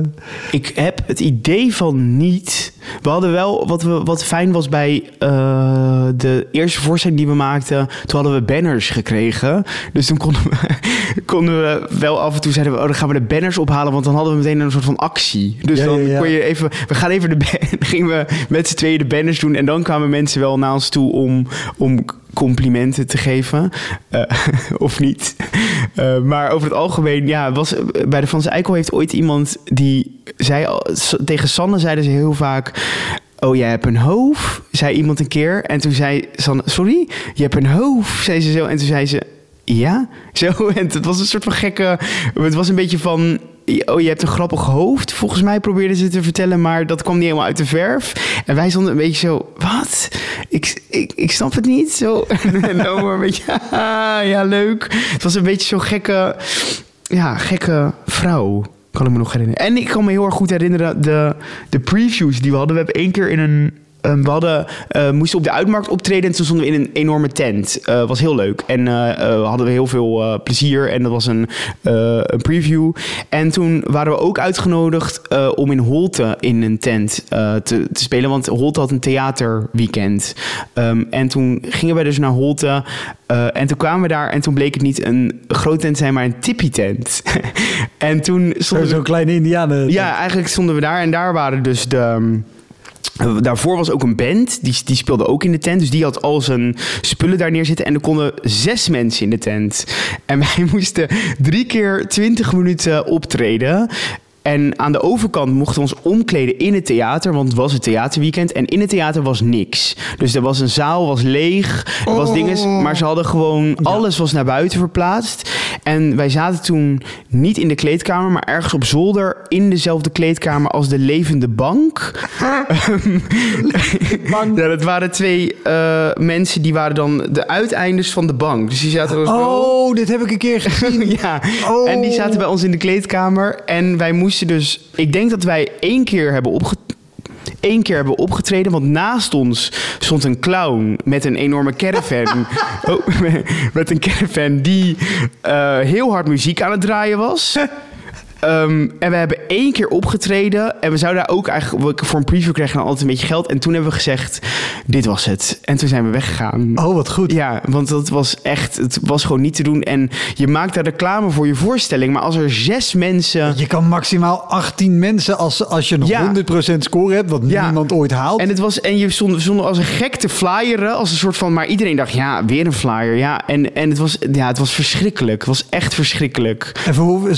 Ik heb het idee van niet. We hadden wel, wat, we, wat fijn was bij eh, de eerste voorstelling die we maakten, toen hadden we banners gekregen. Dus toen konden we, <laughs> konden we wel af en toe zeiden we, oh, dan gaan we de banners ophalen, want dan hadden we meteen een soort van actie. Dus Ja, dan ja, ja. kon je even, we gaan even de, <laughs> gingen we met tweeën de banners doen en dan kwamen mensen wel naar ons toe om, om complimenten te geven. Eh, <laughs> of niet. Eh, maar over het algemeen, ja, was, bij de Franse Eikel heeft ooit iemand die zei, tegen Sanne zeiden ze heel vaak... Oh, jij hebt een hoofd, zei iemand een keer. En toen zei Sanne, sorry, je hebt een hoofd, zei ze zo. En toen zei ze, ja, <laughs> zo. En het was een soort van gekke... Het was een beetje van... Oh, je hebt een grappig hoofd. Volgens mij probeerden ze te vertellen, maar dat kwam niet helemaal uit de verf. En wij stonden een beetje zo, wat? Ik, ik, ik snap het niet. Zo. <laughs> En een beetje, haha, <laughs> ja, leuk. Het was een beetje zo'n gekke, ja, gekke vrouw. Kan ik me nog herinneren. En ik kan me heel erg goed herinneren de, de previews die we hadden. We hebben één keer in een ehm, we hadden, eh, moesten op de uitmarkt optreden en toen stonden we in een enorme tent. Eh was heel leuk. En eh, hadden we heel veel plezier en dat was een, een preview. En toen waren we ook uitgenodigd om in Holte in een tent te, te spelen, want Holte had een theaterweekend. Ehm, en toen gingen we dus naar Holte en toen kwamen we daar en toen bleek het niet een grote tent te zijn, maar een tippie tent. <laughs> en toen stonden we Zo'n kleine indianen. ja, eigenlijk stonden we daar en daar waren dus de... Daarvoor was ook een band, die, die speelde ook in de tent. Dus die had al zijn spullen daar neerzitten. En er konden zes mensen in de tent. En <laughs> wij moesten drie keer twintig minuten optreden. En aan de overkant mochten we ons omkleden in het theater, want het was het theaterweekend. En in het theater was niks. Dus er was een zaal, was leeg, er was Oh. dingen, maar ze hadden gewoon, alles was naar buiten verplaatst. En wij zaten toen niet in de kleedkamer, maar ergens op zolder in dezelfde kleedkamer als de levende bank. ja, dat waren twee eh, mensen die waren dan de uiteindes van de bank. Dus die zaten. Oh, dit heb ik een keer gezien. <laughs> Ja, Oh. en die zaten bij ons in de kleedkamer. En wij moesten dus... Ik denk dat wij één keer hebben opge één keer hebben opgetreden. Want naast ons stond een clown met een enorme caravan. <laughs> oh, <laughs> met een caravan die eh, heel hard muziek aan het draaien was. <laughs> Ehm, en we hebben één keer opgetreden. En we zouden daar ook eigenlijk... Voor een preview kregen we altijd een beetje geld. En toen hebben we gezegd, dit was het. En toen zijn we weggegaan. Oh, wat goed. Ja, want dat was echt, het was gewoon niet te doen. En je maakt daar reclame voor je voorstelling. Maar als er zes mensen. Je kan maximaal 18 mensen als, als je nog Ja. 100% score hebt, wat Ja. niemand ooit haalt. En, het was, en je stond, stond als een gek te flyeren. Als een soort van. Maar iedereen dacht, ja, weer een flyer. Ja, en, en het, was, ja, het was verschrikkelijk. Het was echt verschrikkelijk. En voor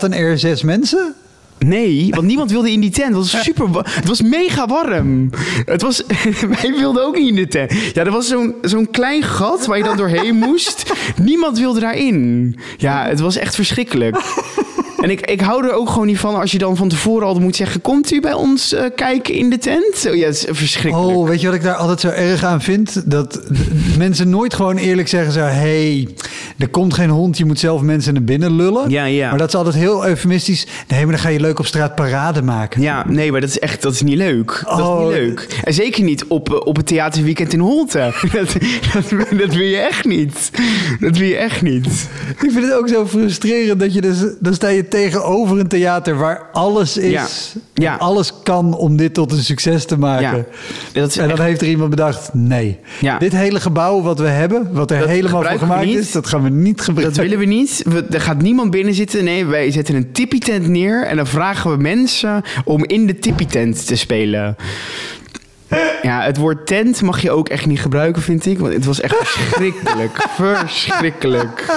zaten er zes mensen? Nee, want niemand wilde in die tent. Het was super. Het was mega warm. Het was. <laughs> Wij wilden ook niet in de tent. Ja, er was zo'n zo'n klein gat waar je dan doorheen moest. Niemand wilde daarin. Ja, het was echt verschrikkelijk. En ik, ik hou er ook gewoon niet van als je dan van tevoren al moet zeggen: Komt u bij ons eh, kijken in de tent? Zo, ja, het is verschrikkelijk. Oh, weet je wat ik daar altijd zo erg aan vind? Dat mensen nooit gewoon eerlijk zeggen zo... hey, er komt geen hond, je moet zelf mensen naar binnen lullen. Ja, ja. Maar dat is altijd heel eufemistisch. Nee, maar dan ga je leuk op straat parade maken. Ja, nee, maar dat is echt dat is niet leuk. Dat Oh, is niet leuk. En zeker niet op, eh, op het theaterweekend in Holte. <laughs> Dat, dat, dat wil je echt niet. Dat wil je echt niet. Ik vind het ook zo frustrerend dat je dus... Dan sta je tegenover een theater waar alles is. Ja. En alles kan om dit tot een succes te maken. Ja. Dat En dan echt- heeft er iemand bedacht, nee. Ja. Dit hele gebouw wat we hebben, wat er Dat helemaal voor gemaakt is, dat gaan we niet Dat gebruiken. willen we niet. We, er gaat niemand binnen zitten. Nee, wij zetten een tippietent neer. En dan vragen we mensen om in de tippietent te spelen. Ja, het woord tent mag je ook echt niet gebruiken, vind ik. Want het was echt verschrikkelijk. <laughs> verschrikkelijk. <laughs>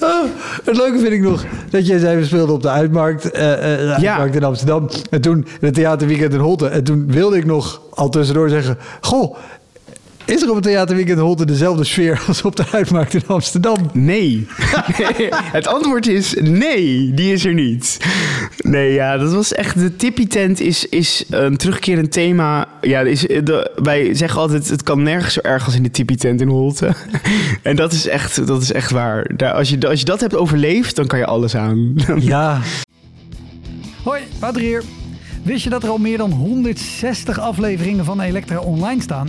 Oh, het leuke vind ik nog dat jij zei, we speelden op de Uitmarkt, eh, eh, de Ja. Uitmarkt in Amsterdam. En toen het theaterweekend in Holte. En toen wilde ik nog al tussendoor zeggen, goh, is er op het theaterweekend in Holte dezelfde sfeer als op de Uitmarkt in Amsterdam? Nee. Nee. <laughs> Het antwoord is nee, die is er niet. Nee, ja, dat was echt... De tippietent is, is een terugkerend thema. Ja, is, de, wij zeggen altijd, het kan nergens zo erg als in de tippietent in Holte. <laughs> En dat is echt, dat is echt waar. Daar, als, je, als je dat hebt overleefd, dan kan je alles aan. <laughs> Ja. Hoi, Wouter hier. Wist je dat er al meer dan 160 afleveringen van Elektra online staan?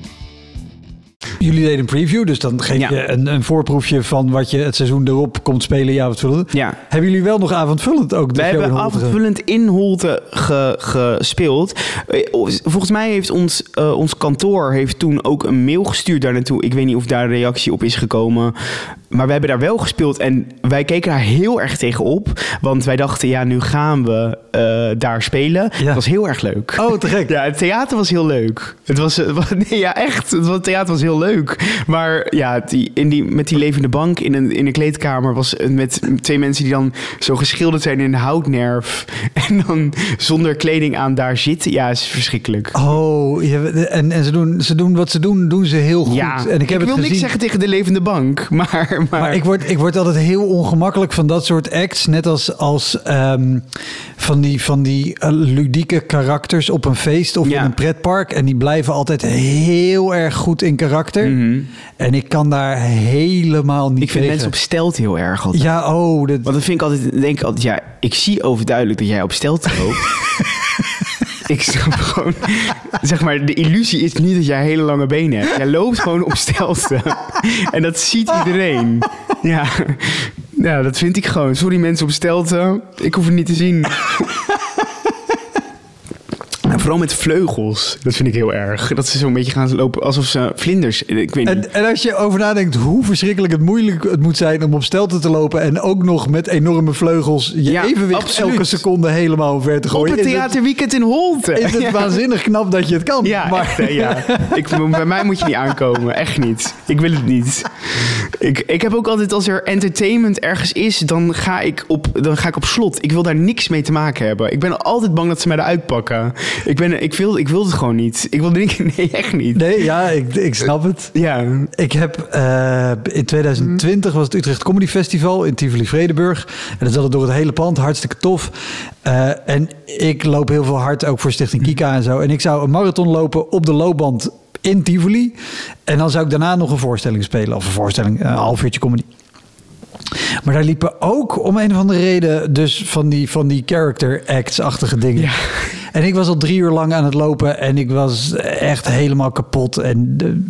Jullie deden een preview, dus dan geef Ja. je een, een voorproefje van wat je het seizoen erop komt spelen. Ja. Hebben jullie wel nog avondvullend ook? in hebben Holte? avondvullend in Holte ge- gespeeld. Eh, Volgens mij heeft ons, eh, ons kantoor heeft toen ook een mail gestuurd daar naartoe. Ik weet niet of daar een reactie op is gekomen. Maar we hebben daar wel gespeeld en wij keken daar heel erg tegen op. Want wij dachten, ja, nu gaan we eh, daar spelen. Het was heel erg leuk. Oh, te gek. <laughs> Ja, het theater was heel leuk. Het was, eh, <laughs> nee, ja, echt. Het, theater was heel leuk. Maar ja, die, in die, met die levende bank in een, in een kleedkamer was het met twee mensen die dan zo geschilderd zijn in een houtnerf. <laughs> En dan zonder kleding aan daar zitten. Ja, is verschrikkelijk. Oh, ja, en, en ze, doen, ze doen wat ze doen, doen ze heel goed. Ja, en ik, heb wil het niks zeggen tegen de levende bank, maar... <laughs> Maar, Maar ik word, ik word altijd heel ongemakkelijk van dat soort acts. Net als, als ehm, van die, van die eh, ludieke karakters op een feest of Ja. in een pretpark. En die blijven altijd heel erg goed in karakter. En ik kan daar helemaal niet Mhm. ik vind tegen. mensen op stelt heel erg altijd. Ja, oh, dat, Want dan vind ik altijd, denk ik altijd, ja, ik zie overduidelijk dat jij op stelt loopt. <laughs> ik snap <laughs> gewoon, zeg maar, de illusie is niet dat jij hele lange benen hebt. Jij loopt gewoon op stelten. <laughs> en dat ziet iedereen. Ja. ja, dat vind ik gewoon. Sorry mensen op stelten, ik hoef het niet te zien. Vooral met vleugels, dat vind ik heel erg. Dat ze zo'n beetje gaan lopen alsof ze vlinders, ik weet niet. En, en als je over nadenkt hoe verschrikkelijk het moeilijk het moet zijn om op stelten te lopen en ook nog met enorme vleugels je Ja, evenwicht absoluut. elke seconde helemaal omver te Op gooien. is het- theaterweekend in Holte. is het <laughs> Ja. waanzinnig knap dat je het kan. Ja, maar echt, ja. <laughs> Ik, bij mij moet je niet aankomen. Echt niet. Ik wil het niet. Ik, ik heb ook altijd, als er entertainment ergens is, dan ga, ik op, dan ga ik op slot. Ik wil daar niks mee te maken hebben. Ik ben altijd bang dat ze mij eruit pakken. Ik, ben, ik, wil, ik wil het gewoon niet. Ik wil denken, <laughs> nee, echt niet. Nee, ja, ik, ik snap het. Ja. Ik heb eh, in 2020 was het Utrecht Comedy Festival in Tivoli Vredenburg. En dat zat het door het hele pand, hartstikke tof. Eh, en ik loop heel veel hard, ook voor Stichting Kika en zo. En ik zou een marathon lopen op de loopband in Tivoli. En dan zou ik daarna nog een voorstelling spelen. Of een voorstelling, een half uurtje comedy. Maar daar liepen ook om een of andere reden dus van die, van die character acts-achtige dingen. Ja. En ik was al drie uur lang aan het lopen en ik was echt helemaal kapot. En de-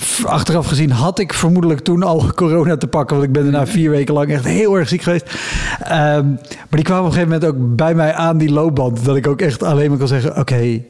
f- achteraf gezien had ik vermoedelijk toen al <laughs> corona te pakken, want ik ben daarna vier weken lang echt heel erg ziek geweest. Ehm, maar die kwamen op een gegeven moment ook bij mij aan die loopband, dat ik ook echt alleen maar kon zeggen: Oké.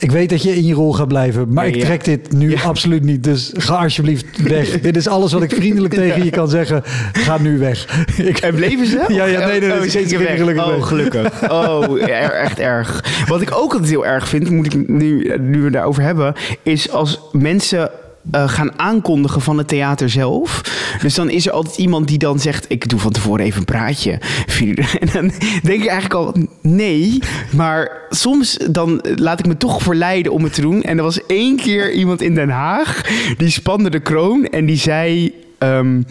Ik weet dat je in je rol gaat blijven, maar ik ja. trek dit nu Ja. absoluut niet. Dus ga alsjeblieft weg. <laughs> dit is alles wat ik vriendelijk tegen je kan zeggen. Ga nu weg. Ik, <laughs> En bleven ze? Ja, ja, nee, nee, oh, dat is ze geen gingen weg. gelukkig Oh, weg. gelukkig. Oh, er- echt erg. Wat ik ook altijd heel erg vind, moet ik nu, nu we daarover hebben, is als mensen eh, gaan aankondigen van het theater zelf. Dus dan is er altijd iemand die dan zegt: Ik doe van tevoren even een praatje. <laughs> En dan denk ik eigenlijk al: nee. Maar soms dan laat ik me toch verleiden om het te doen. En er was één keer iemand in Den Haag die spande de kroon en die zei. ehm,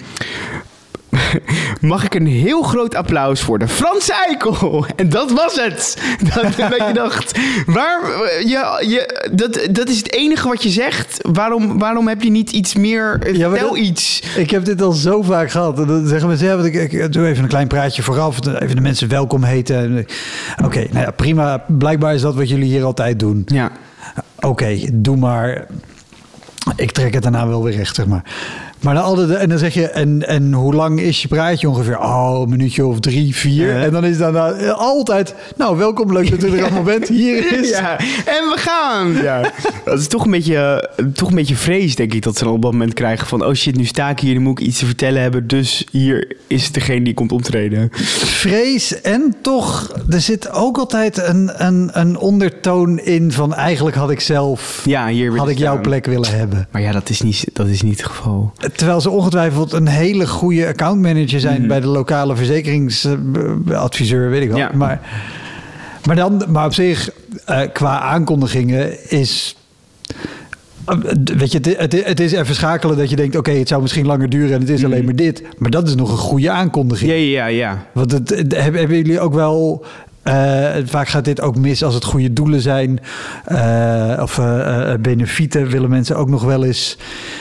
<laughs> mag ik een heel groot applaus voor de Frans Eikel. <laughs> En dat was het. <laughs> Dat, dat je dacht, waar, je, je, dat, dat is het enige wat je zegt. Waarom, waarom heb je niet iets meer, Ja, vertel dat- iets. Ik heb dit al zo vaak gehad. Dan zeggen mensen, ja, ik, ik doe even een klein praatje vooraf. Even de mensen welkom heten. En, Oké, nou ja, prima. Blijkbaar is dat wat jullie hier altijd doen. Ja. Oké, doe maar. Ik trek het daarna wel weer recht, zeg maar. Maar dan altijd, en dan zeg je, en, en hoe lang is je praatje ongeveer? Oh, een minuutje of drie, vier. Ja. En dan is daarna eh, altijd, nou, welkom, leuk dat u er allemaal bent. Hier <laughs> is... Ja, en we gaan. Ja. Dat is toch een, beetje, toch een beetje vrees, denk ik, dat ze dan op dat moment krijgen van... oh shit, nu sta ik hier, nu moet ik iets te vertellen hebben... dus hier is degene die komt optreden. vrees en toch, er zit ook altijd een, een, een ondertoon in van eigenlijk had ik zelf, Ja, hier wil had ik jouw plek willen hebben. Maar ja, dat is niet, dat is niet het geval. Terwijl ze ongetwijfeld een hele goede accountmanager zijn Mhm. bij de lokale verzekeringsadviseur, weet ik wel. Ja. Maar, maar, dan, maar op zich, eh, qua aankondigingen is... eh, Weet je, het, is even schakelen dat je denkt... oké, het zou misschien langer duren en het is alleen maar dit. Maar dat is nog een goede aankondiging. Mhm. Ja, ja, ja. Want het, hebben jullie ook wel. Eh, vaak gaat dit ook mis als het goede doelen zijn. eh, of eh, benefieten willen mensen ook nog wel eens.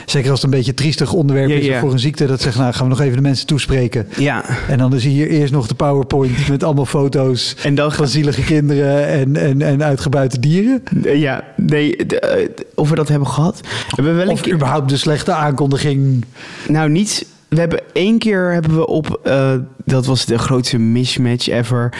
Zeker als het een beetje een triestig onderwerp is voor een ziekte. Dat zeggen, nou gaan we nog even de mensen toespreken. Ja. En dan is hier eerst nog de PowerPoint met allemaal foto's En dan van zielige kinderen en, en, en uitgebuite dieren. Ja, nee, of we dat hebben gehad. We hebben wel Of überhaupt de slechte aankondiging. nou niet. We hebben één keer hebben we op, eh, dat was de grootste mismatch ever,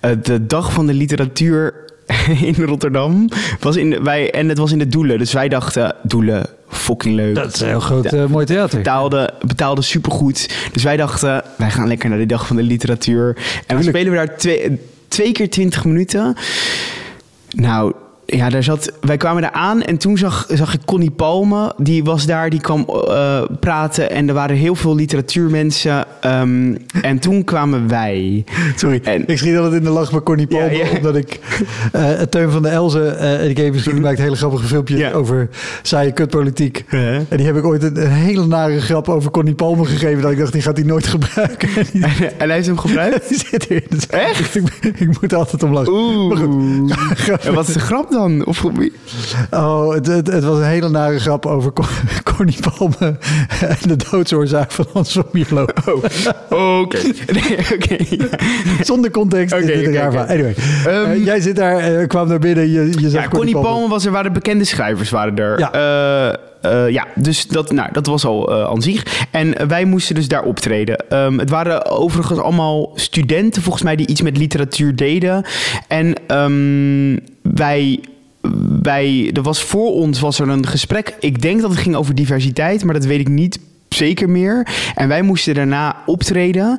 eh, de dag van de literatuur <laughs> in Rotterdam was in wij en het was in de Doelen, dus wij dachten Doelen fucking leuk. Dat is een heel groot eh, mooi theater. betaalde, betaalde supergoed. Dus wij dachten, wij gaan lekker naar de dag van de literatuur. En dan Tuurlijk. spelen we daar twee, twee keer twintig minuten. Nou, ja, daar zat, wij kwamen daar aan en toen zag, zag ik Connie Palme. Die was daar, die kwam eh, praten en er waren heel veel literatuurmensen. Ehm, en toen kwamen wij. Sorry, En- ik schiet altijd in de lach bij Connie Palme, ja. omdat ik eh Teun van der Elzen, eh, ik heb die maakt hele grappige filmpjes Ja. over saaie kutpolitiek. En die heb ik ooit een, een hele nare grap over Connie Palme gegeven, dat ik dacht, die gaat hij nooit gebruiken. En <laughs> die, En, en hij heeft hem gebruikt? <laughs> die zit erin. Dus Echt? Ik, ik moet er altijd om lachen. Oeh. En wat is de grap dan? Of, Oh, het, het, het was een hele nare grap over Con- <laughs> Connie Palme en de doodsoorzaak van Hans van Mierlo. oh, oké. <laughs> Nee. Zonder context is dit raar. Anyway, Ehm, eh, jij zit daar, eh, kwam naar binnen, je, je zag Ja, Connie Palme was er, waren bekende schrijvers waren er. Ja. Ja, ja dus dat, nou, dat was al eh, aan zich. En eh, wij moesten dus daar optreden. Ehm, het waren overigens allemaal studenten, volgens mij, die iets met literatuur deden. En ehm, wij... Wij, er was voor ons was er een gesprek. Ik denk dat het ging over diversiteit, maar dat weet ik niet zeker meer. En wij moesten daarna optreden.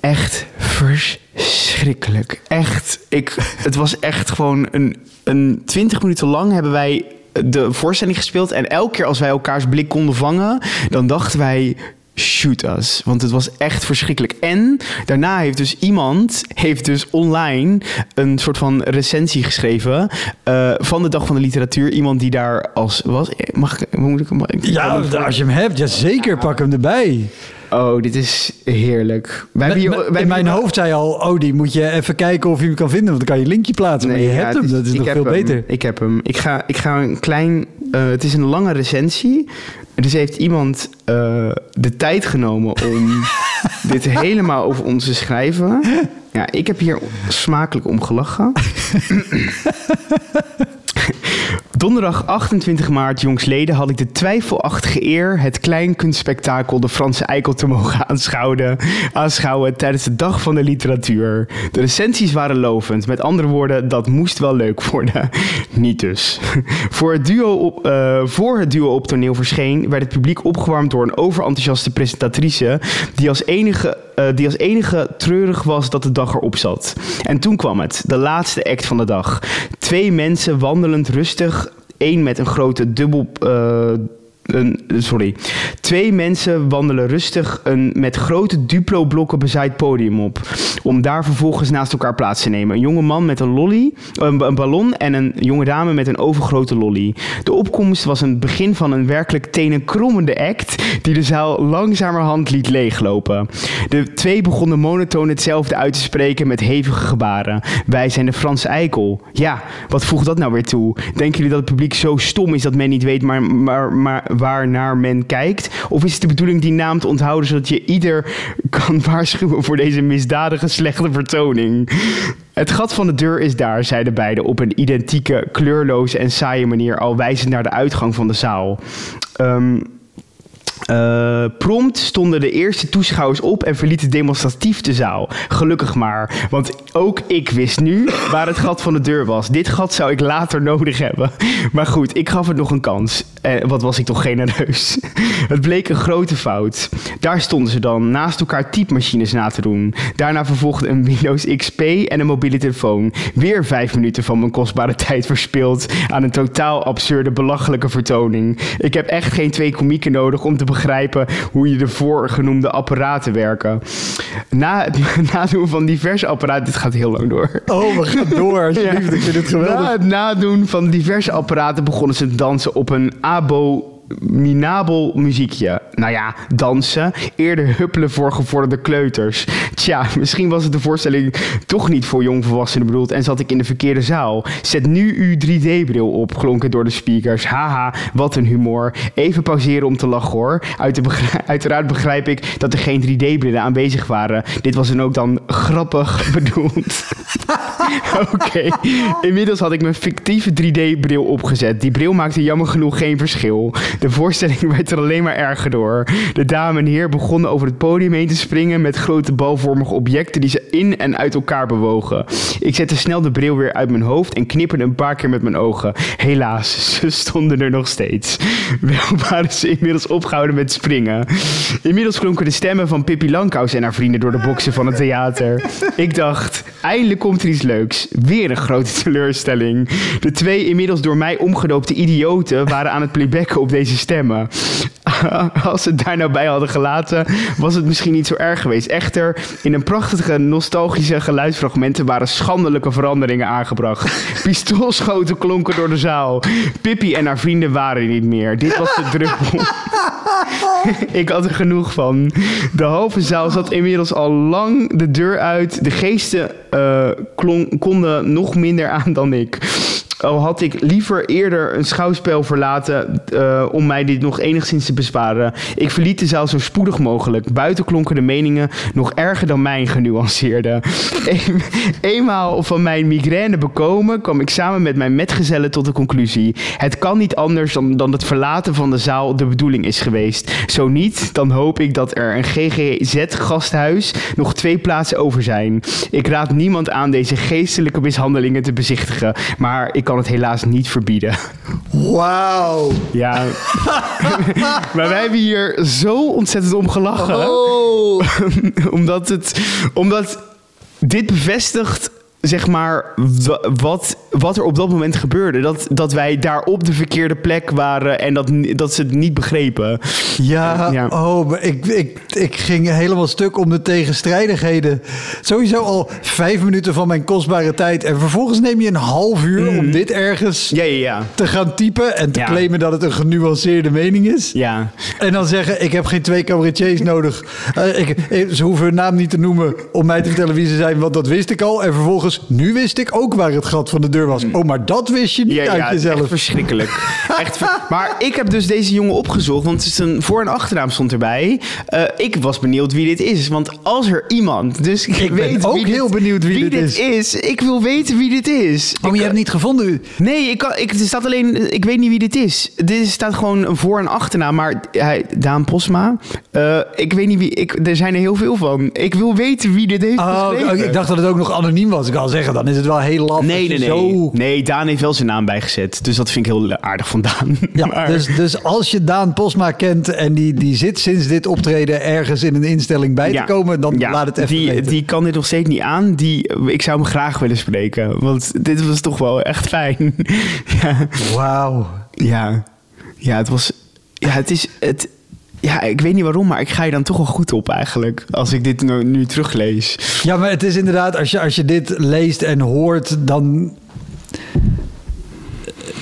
Echt verschrikkelijk. Echt. Ik, het was echt gewoon een, een 20 minuten lang hebben wij de voorstelling gespeeld. En elke keer als wij elkaars blik konden vangen, dan dachten wij. Shoot us. Want het was echt verschrikkelijk. En daarna heeft dus iemand heeft dus online een soort van recensie geschreven eh, van de Dag van de Literatuur. Iemand die daar als was. Mag ik? Moet ik hem? Ja, als je hem hebt, ja zeker, pak hem erbij. Oh, dit is heerlijk. Wij hier, wij in mijn hier- hoofd zei al, oh, die moet je even kijken of je hem kan vinden, want dan kan je een linkje plaatsen. maar je ja, hebt hem, dat is nog veel hem. beter. Ik heb hem. Ik ga, ik ga een klein... eh, het is een lange recensie. Dus heeft iemand eh, de tijd genomen om <laughs> dit helemaal over ons te schrijven. Ja, ik heb hier smakelijk om gelachen. <laughs> Donderdag 28 maart, jongsleden, had ik de twijfelachtige eer het kleinkunstspektakel De Franse Eikel te mogen <laughs> aanschouwen, aanschouwen tijdens de Dag van de Literatuur. De recensies waren lovend. Met andere woorden, dat moest wel leuk worden. <laughs> Niet dus. <laughs> Voor het, duo op, eh, voor het duo op toneel verscheen, werd het publiek opgewarmd door een overenthousiaste presentatrice die als enige eh, die als enige treurig was dat de dag erop zat. En toen kwam het, de laatste act van de dag. Twee mensen wandelend rustig, één met een grote dubbel... sorry. Twee mensen wandelen rustig een met grote Duplo-blokken bezaaid podium op. Om daar vervolgens naast elkaar plaats te nemen. Een jonge man met een lolly, een, een ballon en een jonge dame met een overgrote lolly. De opkomst was een begin van een werkelijk tenenkrommende act die de zaal langzamerhand liet leeglopen. De twee begonnen monotoon hetzelfde uit te spreken met hevige gebaren. Wij zijn de Franse eikel. Ja, wat voegt dat nou weer toe? Denken jullie dat het publiek zo stom is dat men niet weet maar, maar, maar waar naar men kijkt? Of is het de bedoeling die naam te onthouden zodat je ieder kan <laughs> waarschuwen voor deze misdadige slechte vertoning? Het gat van de deur is daar, zeiden beiden op een identieke, kleurloze en saaie manier, al wijzend naar de uitgang van de zaal. Ehm, eh, prompt stonden de eerste toeschouwers op en verlieten demonstratief de zaal. Gelukkig maar, want ook ik wist nu waar het gat van de deur was. Dit gat zou ik later nodig hebben. Maar goed, ik gaf het nog een kans. Eh, wat was ik toch genereus. Het bleek een grote fout. Daar stonden ze dan, naast elkaar typemachines na te doen. Daarna vervolgde een Windows XP en een mobiele telefoon. Weer vijf minuten van mijn kostbare tijd verspild aan een totaal absurde, belachelijke vertoning. Ik heb echt geen twee komieken nodig om te begrijpen hoe je de voorgenoemde apparaten werken. Na het <laughs> nadoen van diverse apparaten, dit gaat heel lang door. Oh, we gaan door, <laughs> alsjeblieft. Ik vind het geweldig. Na het nadoen van diverse apparaten begonnen ze te dansen op een abominabel muziekje. Nou ja, dansen. Eerder huppelen voor gevorderde kleuters. Tja, misschien was het de voorstelling toch niet voor jongvolwassenen bedoeld en zat ik in de verkeerde zaal. Zet nu uw 3D-bril op, klonk het door de speakers. Haha, wat een humor. Even pauzeren om te lachen hoor. Uit de <laughs> uiteraard begrijp ik dat er geen 3D-brillen aanwezig waren. Dit was dan ook dan grappig <laughs> bedoeld. Oké, inmiddels had ik mijn fictieve 3D-bril opgezet. Die bril maakte jammer genoeg geen verschil. De voorstelling <laughs> werd er alleen maar erger door. De dame en heer begonnen over het podium heen te springen met grote balvormige objecten die ze in en uit elkaar bewogen. Ik zette snel de bril weer uit mijn hoofd en knipperde een paar keer met mijn ogen. Helaas, <laughs> ze stonden er nog steeds. Wel <laughs> waren ze inmiddels opgehouden met springen. Inmiddels klonken de stemmen van Pippi Langkous en haar vrienden door de boksen van het theater. Ik dacht, eindelijk komt komt er leuks. Weer een grote <laughs> teleurstelling. De twee inmiddels door mij omgedoopte idioten waren aan het playbacken op deze stemmen. <laughs> Als ze het daar nou bij hadden gelaten, was het misschien niet zo erg geweest. Echter, in een prachtige nostalgische geluidsfragmenten waren schandelijke veranderingen aangebracht. <laughs> Pistoolschoten klonken door de zaal. Pippi en haar vrienden waren niet meer. Dit was de druppel. <laughs> Ik had er genoeg van. De halve zaal zat inmiddels al lang de deur uit. De geesten eh, klon- konden nog minder aan dan ik. Al had ik liever eerder een schouwspel verlaten eh, om mij dit nog enigszins te besparen. Ik verliet de zaal zo spoedig mogelijk. Buiten klonken de meningen nog erger dan mijn genuanceerde. <laughs> Een- Eenmaal van mijn migraine bekomen, kwam ik samen met mijn metgezellen tot de conclusie. Het kan niet anders dan, dan het verlaten van de zaal de bedoeling is geweest. Zo niet, dan hoop ik dat er een GGZ-gasthuis nog twee plaatsen over zijn. Ik raad niemand aan deze geestelijke mishandelingen te bezichtigen, maar ik het helaas niet verbieden. Wauw. Ja, <laughs> maar wij hebben hier zo ontzettend om gelachen. Oh. <laughs> omdat, het, omdat dit bevestigt, zeg maar, wa- wat, wat er op dat moment gebeurde. Dat, dat wij daar op de verkeerde plek waren en dat, dat ze het niet begrepen. Ja, Ja. oh, ik, ik, ik ging helemaal stuk om de tegenstrijdigheden. Sowieso al vijf minuten van mijn kostbare tijd. En vervolgens neem je een half uur om dit ergens Ja, ja, ja. te gaan typen... en te claimen dat het een genuanceerde mening is. Ja, En dan zeggen, ik heb geen twee cabaretiers nodig. Eh, ik, eh, ze hoeven hun naam niet te noemen om mij te vertellen wie ze zijn, want dat wist ik al. En vervolgens, nu wist ik ook waar het gat van de deur was. Oh, maar dat wist je niet ja, uit ja jezelf. echt verschrikkelijk. <laughs> Echt ver- maar ik heb dus deze jongen opgezocht, want het is een voor- en achternaam stond erbij. Eh, ik was benieuwd wie dit is, want als er iemand dus Ik weet ook wie heel dit, benieuwd wie dit dit is, ik wil weten wie dit is. Oh, je hebt niet gevonden. Nee, ik, kan, ik, er staat alleen, ik weet niet wie dit is. Dit staat gewoon een voor- en achternaam, maar hij, Daan Posma, eh, ik weet niet wie, ik, er zijn er heel veel van. Ik wil weten wie dit heeft Oh, ik dacht dat het ook nog anoniem was. Ik kan zeggen, dan is het wel heel laf. Nee, nee, nee. Zo... Nee, Daan heeft wel zijn naam bijgezet. Dus dat vind ik heel aardig van Daan. <laughs> Ja, Maar- dus, dus als je Daan Posma kent en die, die zit sinds dit optreden ergens in een instelling bij te komen, dan ja, laat het even die, weten. die kan dit nog steeds niet aan. Die, ik zou hem graag willen spreken. Want dit was toch wel echt fijn. <laughs> ja, Wauw. ja, ja, het was... Ja, het is... Het, ja, ik weet niet waarom, maar ik ga je dan toch wel goed op eigenlijk. Als ik dit nu, nu teruglees. Ja, maar het is inderdaad, als je, als je dit leest en hoort, dan.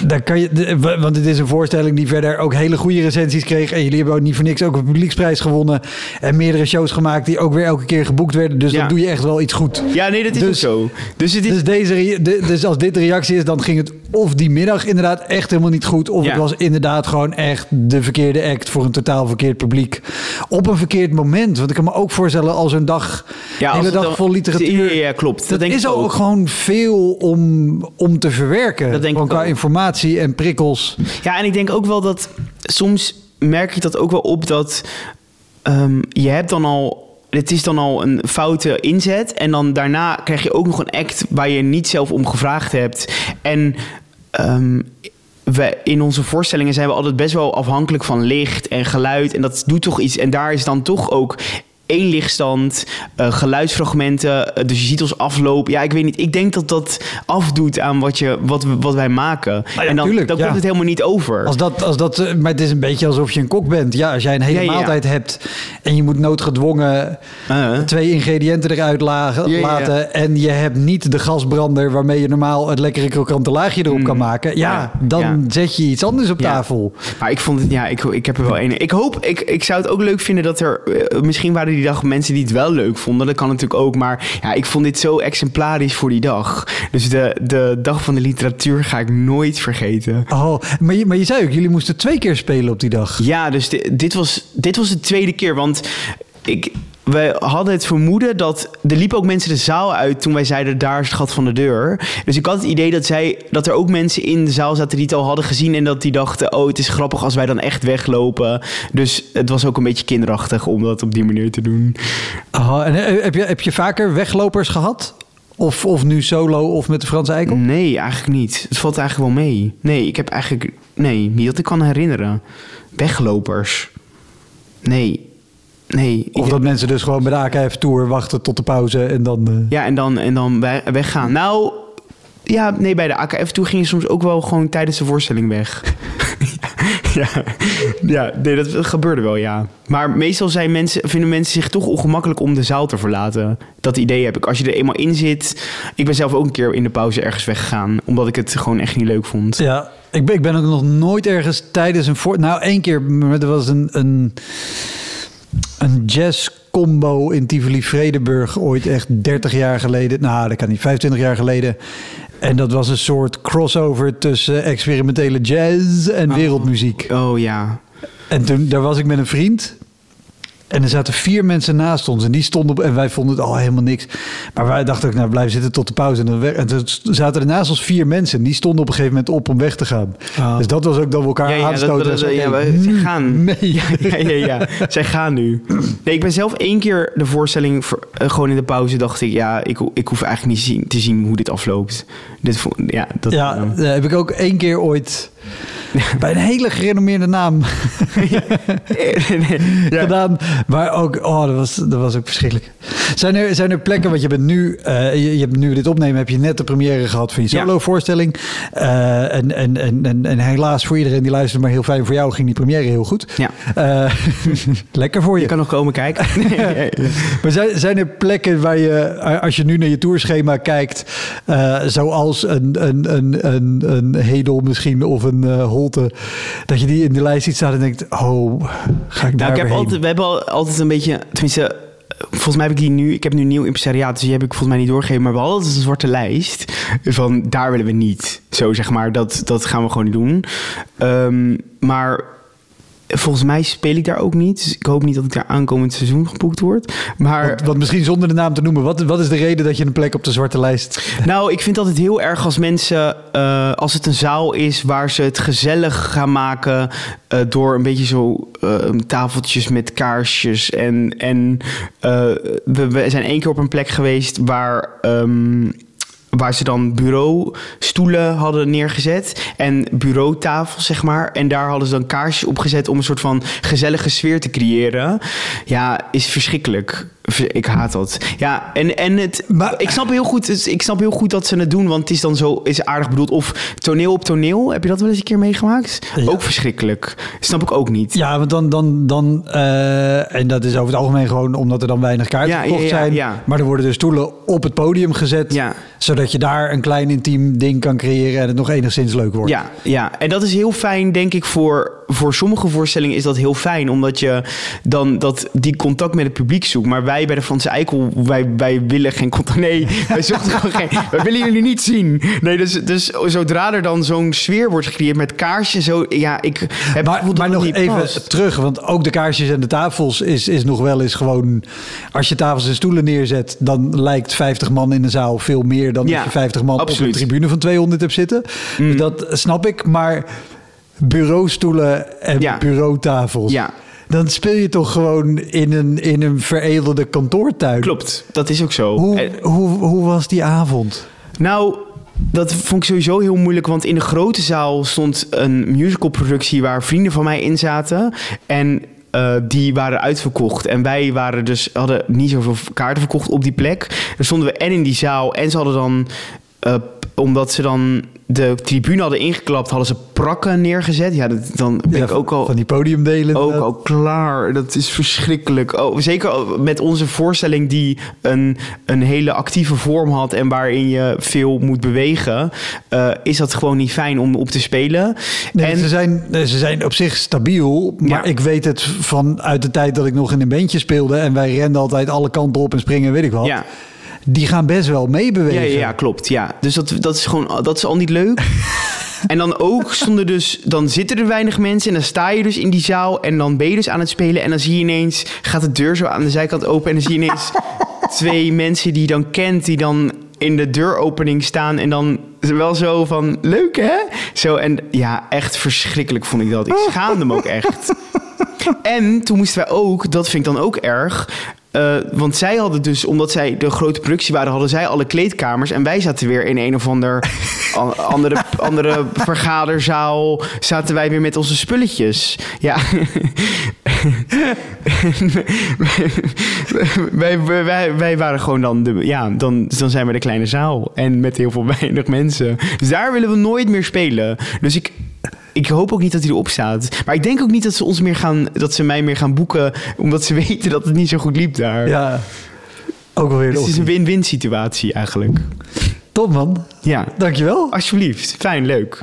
Dan kan je, want het is een voorstelling die verder ook hele goede recensies kreeg. En jullie hebben ook niet voor niks ook een publieksprijs gewonnen. En meerdere shows gemaakt die ook weer elke keer geboekt werden. Dus Ja. dan doe je echt wel iets goed. Ja, nee, dat is Dus- ook zo. Dus het is... Dus, deze, dus als dit de reactie is, dan ging het of die middag inderdaad echt helemaal niet goed. Of Ja. het was inderdaad gewoon echt de verkeerde act voor een totaal verkeerd publiek. Op een verkeerd moment. Want ik kan me ook voorstellen als een dag, ja, hele dag vol literatuur. Ja, klopt. Dat, Dat, denk is ik ook gewoon veel om, om te verwerken. Dat denk ik qua ook. informatie en prikkels. Ja, en ik denk ook wel dat soms merk ik dat ook wel op dat ehm, je hebt dan al. Het is dan al een foute inzet. En dan daarna krijg je ook nog een act waar je niet zelf om gevraagd hebt. En ehm, we, in onze voorstellingen zijn we altijd best wel afhankelijk van licht en geluid. En dat doet toch iets. En daar is dan toch ook één lichtstand, eh, geluidsfragmenten. eh, dus je ziet ons aflopen. Ja, ik weet niet. Ik denk dat dat afdoet aan wat, je, wat, we, wat wij maken. Ja, en dan, tuurlijk, dan ja. komt het helemaal niet over. Als dat, als dat, eh, maar het is een beetje alsof je een kok bent. Ja, als jij een hele Ja, maaltijd hebt en je moet noodgedwongen Uh, twee ingrediënten eruit lagen, laten. En je hebt niet de gasbrander waarmee je normaal het lekkere krokante laagje erop kan maken. Ja, dan zet je iets anders op tafel. Maar ik vond het, ja, ik, ik heb er wel een. Ik hoop, ik, ik zou het ook leuk vinden dat er. misschien waren die dag mensen die het wel leuk vonden. Dat kan natuurlijk ook. Maar ja, ik vond dit zo exemplarisch voor die dag. Dus de, de dag van de literatuur ga ik nooit vergeten. Oh, maar je, maar je zei ook, jullie moesten twee keer spelen op die dag. Ja, dus di- dit, was, dit was de tweede keer. Want ik, wij hadden het vermoeden dat... Er liepen ook mensen de zaal uit toen wij zeiden... daar is het gat van de deur. Dus ik had het idee dat, zij, dat er ook mensen in de zaal zaten... die het al hadden gezien en dat die dachten... oh, het is grappig als wij dan echt weglopen. Dus het was ook een beetje kinderachtig om dat op die manier te doen. En eh, heb je, heb je vaker weglopers gehad? Of, of nu solo of met de Franse Eikel? Nee, eigenlijk niet. Het valt eigenlijk wel mee. Nee, ik heb eigenlijk... Nee, niet dat ik kan herinneren. Weglopers. Nee. Nee. Of dat mensen dus gewoon bij de AKF Tour wachten tot de pauze en dan... eh, Ja, en dan, en dan weggaan. Nou, ja, nee, bij de AKF toe ging je soms ook wel gewoon tijdens de voorstelling weg. <laughs> ja, ja, nee, dat gebeurde wel, ja. Maar meestal zijn mensen, vinden mensen zich toch ongemakkelijk om de zaal te verlaten. Dat idee heb ik. Als je er eenmaal in zit... Ik ben zelf ook een keer in de pauze ergens weggegaan. Omdat ik het gewoon echt niet leuk vond. Ja, ik ben, ik ben ook nog nooit ergens tijdens een voor. Nou, één keer, maar er was een, een, een jazz combo in Tivoli Vredenburg ooit echt 30 jaar geleden. Nou, dat kan niet, 25 jaar geleden. En dat was een soort crossover tussen experimentele jazz en wereldmuziek. Oh ja. En toen daar was ik met een vriend. En er zaten vier mensen naast ons. En die stonden op. En wij vonden het al helemaal niks. Maar wij dachten ook, nou blijven zitten tot de pauze. En, dan weg, en toen zaten er naast ons vier mensen. En die stonden op een gegeven moment op om weg te gaan. Oh. Dus dat was ook dat we elkaar Ja, ja, dat, aanstoten. dat, ja, zij nu gaan. <laughs> mee. Ja, <laughs> ja, ja, ja. Zij gaan nu. Nee, ik ben zelf één keer de voorstelling voor, eh, gewoon in de pauze dacht ik, ja, ik, ik hoef eigenlijk niet zien, te zien hoe dit afloopt. Dit, ja, dat, Ja, eh, heb ik ook één keer ooit bij een hele gerenommeerde naam <laughs> Ja. gedaan. Maar ook, oh, dat was, dat was ook verschrikkelijk. Zijn er, zijn er plekken, want je bent nu, eh, je, je hebt nu dit opnemen, heb je net de première gehad van je solo-voorstelling. Eh, en, en, en, en, en helaas voor iedereen die luistert, maar heel fijn voor jou, ging die première heel goed. Ja. Eh, <laughs> lekker voor je. Je kan nog komen kijken. <laughs> Maar zijn, zijn er plekken waar je, als je nu naar je tourschema kijkt, eh, zoals een, een, een, een, een Hedel misschien of een eh, Holte, dat je die in de lijst ziet staan en denkt, oh, ga ik daar Nou, ik heb heen? altijd, we hebben al- altijd een beetje, tenminste, volgens mij heb ik die nu, ik heb nu een nieuw impresariaat, dus die heb ik volgens mij niet doorgegeven, maar we hadden een zwarte lijst van daar willen we niet. Zo zeg maar, dat, dat gaan we gewoon niet doen. Ehm, maar volgens mij speel ik daar ook niet, dus ik hoop niet dat ik daar aankomend seizoen geboekt word. Maar Want, want misschien zonder de naam te noemen, wat, wat is de reden dat je een plek op de zwarte lijst... Nou, ik vind altijd heel erg als mensen, eh, als het een zaal is waar ze het gezellig gaan maken eh, door een beetje zo eh, tafeltjes met kaarsjes. En, en we, we zijn één keer op een plek geweest waar. ehm, Waar ze dan bureaustoelen hadden neergezet. En bureautafels, zeg maar. En daar hadden ze dan kaarsjes op gezet om een soort van gezellige sfeer te creëren. Ja, is verschrikkelijk. Ik haat dat. Ja, en, en het, Maar- ik, snap heel goed, ik snap heel goed dat ze het doen, want het is dan zo is aardig bedoeld. Of toneel op toneel, heb je dat wel eens een keer meegemaakt? Ja. Ook verschrikkelijk. Snap ik ook niet. Ja, want dan, dan, dan eh, en dat is over het algemeen gewoon omdat er dan weinig kaarten Ja, verkocht ja, ja, zijn. Maar er worden dus stoelen op het podium gezet, zodat je daar een klein intiem ding kan creëren en het nog enigszins leuk wordt. Ja, ja, en dat is heel fijn, denk ik, voor, voor sommige voorstellingen is dat heel fijn, omdat je dan dat, die contact met het publiek zoekt. Maar wij bij de Franse Eikel, wij, wij willen geen contact. Nee, <laughs> wij zochten gewoon geen. Wij willen jullie niet zien. Nee, dus, dus zodra er dan zo'n sfeer wordt gecreëerd met kaarsjes, zo, ja, ik heb Maar, dat maar nog even past. terug, want ook de kaarsjes en de tafels is, is nog wel eens gewoon... Als je tafels en stoelen neerzet, dan lijkt 50 man in de zaal veel meer... dan Ja, dat je 50 man op een tribune van 200 hebt zitten. Mm. Dat snap ik, maar bureaustoelen en Ja. bureautafels... Ja. Dan speel je toch gewoon in een, in een veredelde kantoortuin. Klopt, dat is ook zo. Hoe, En- hoe, hoe was die avond? Nou, dat vond ik sowieso heel moeilijk, want in de grote zaal stond een musicalproductie waar vrienden van mij in zaten. En eh, die waren uitverkocht. En wij waren dus, hadden niet zoveel kaarten verkocht op die plek. Dan stonden we en in die zaal en ze hadden dan, eh, omdat ze dan de tribune hadden ingeklapt, hadden ze prakken neergezet. Ja, dat, dan ben Ja, ik ook al... Van die podiumdelen. Ook al klaar. Dat is verschrikkelijk. Oh, zeker met onze voorstelling die een, een hele actieve vorm had en waarin je veel moet bewegen, eh, is dat gewoon niet fijn om op te spelen. Nee, en ze, zijn, ze zijn op zich stabiel, maar Ja. ik weet het vanuit de tijd dat ik nog in een bandje speelde en wij renden altijd alle kanten op en springen, weet ik wat. ja, Die gaan best wel ja, meebewegen. ja, ja, klopt. Ja. Dus dat, dat is gewoon dat is al niet leuk. <laughs> En dan ook stonden dus, dan zitten er weinig mensen en dan sta je dus in die zaal en dan ben je dus aan het spelen en dan zie je ineens, gaat de deur zo aan de zijkant open en dan zie je ineens <laughs> twee mensen die je dan kent, die dan in de deuropening staan en dan wel zo van, leuk hè? Zo en ja, echt verschrikkelijk vond ik dat. Ik schaamde me ook echt. <laughs> En toen moesten wij ook, dat vind ik dan ook erg. Eh, want zij hadden dus, omdat zij de grote productie waren, hadden zij alle kleedkamers. En wij zaten weer in een of ander <laughs> an- andere, andere vergaderzaal. Zaten wij weer met onze spulletjes. Ja. <laughs> wij, wij, wij waren gewoon dan, de, ja, dan, dan zijn we de kleine zaal. En met heel veel <laughs> weinig mensen. Dus daar willen we nooit meer spelen. Dus ik, ik hoop ook niet dat hij erop staat. Maar ik denk ook niet dat ze ons meer gaan, dat ze mij meer gaan boeken, omdat ze <laughs> weten dat het niet zo goed liep daar. Ja, ook wel weer Dus het is een win-win situatie eigenlijk. Top man, Ja, dankjewel. alsjeblieft. Fijn, leuk.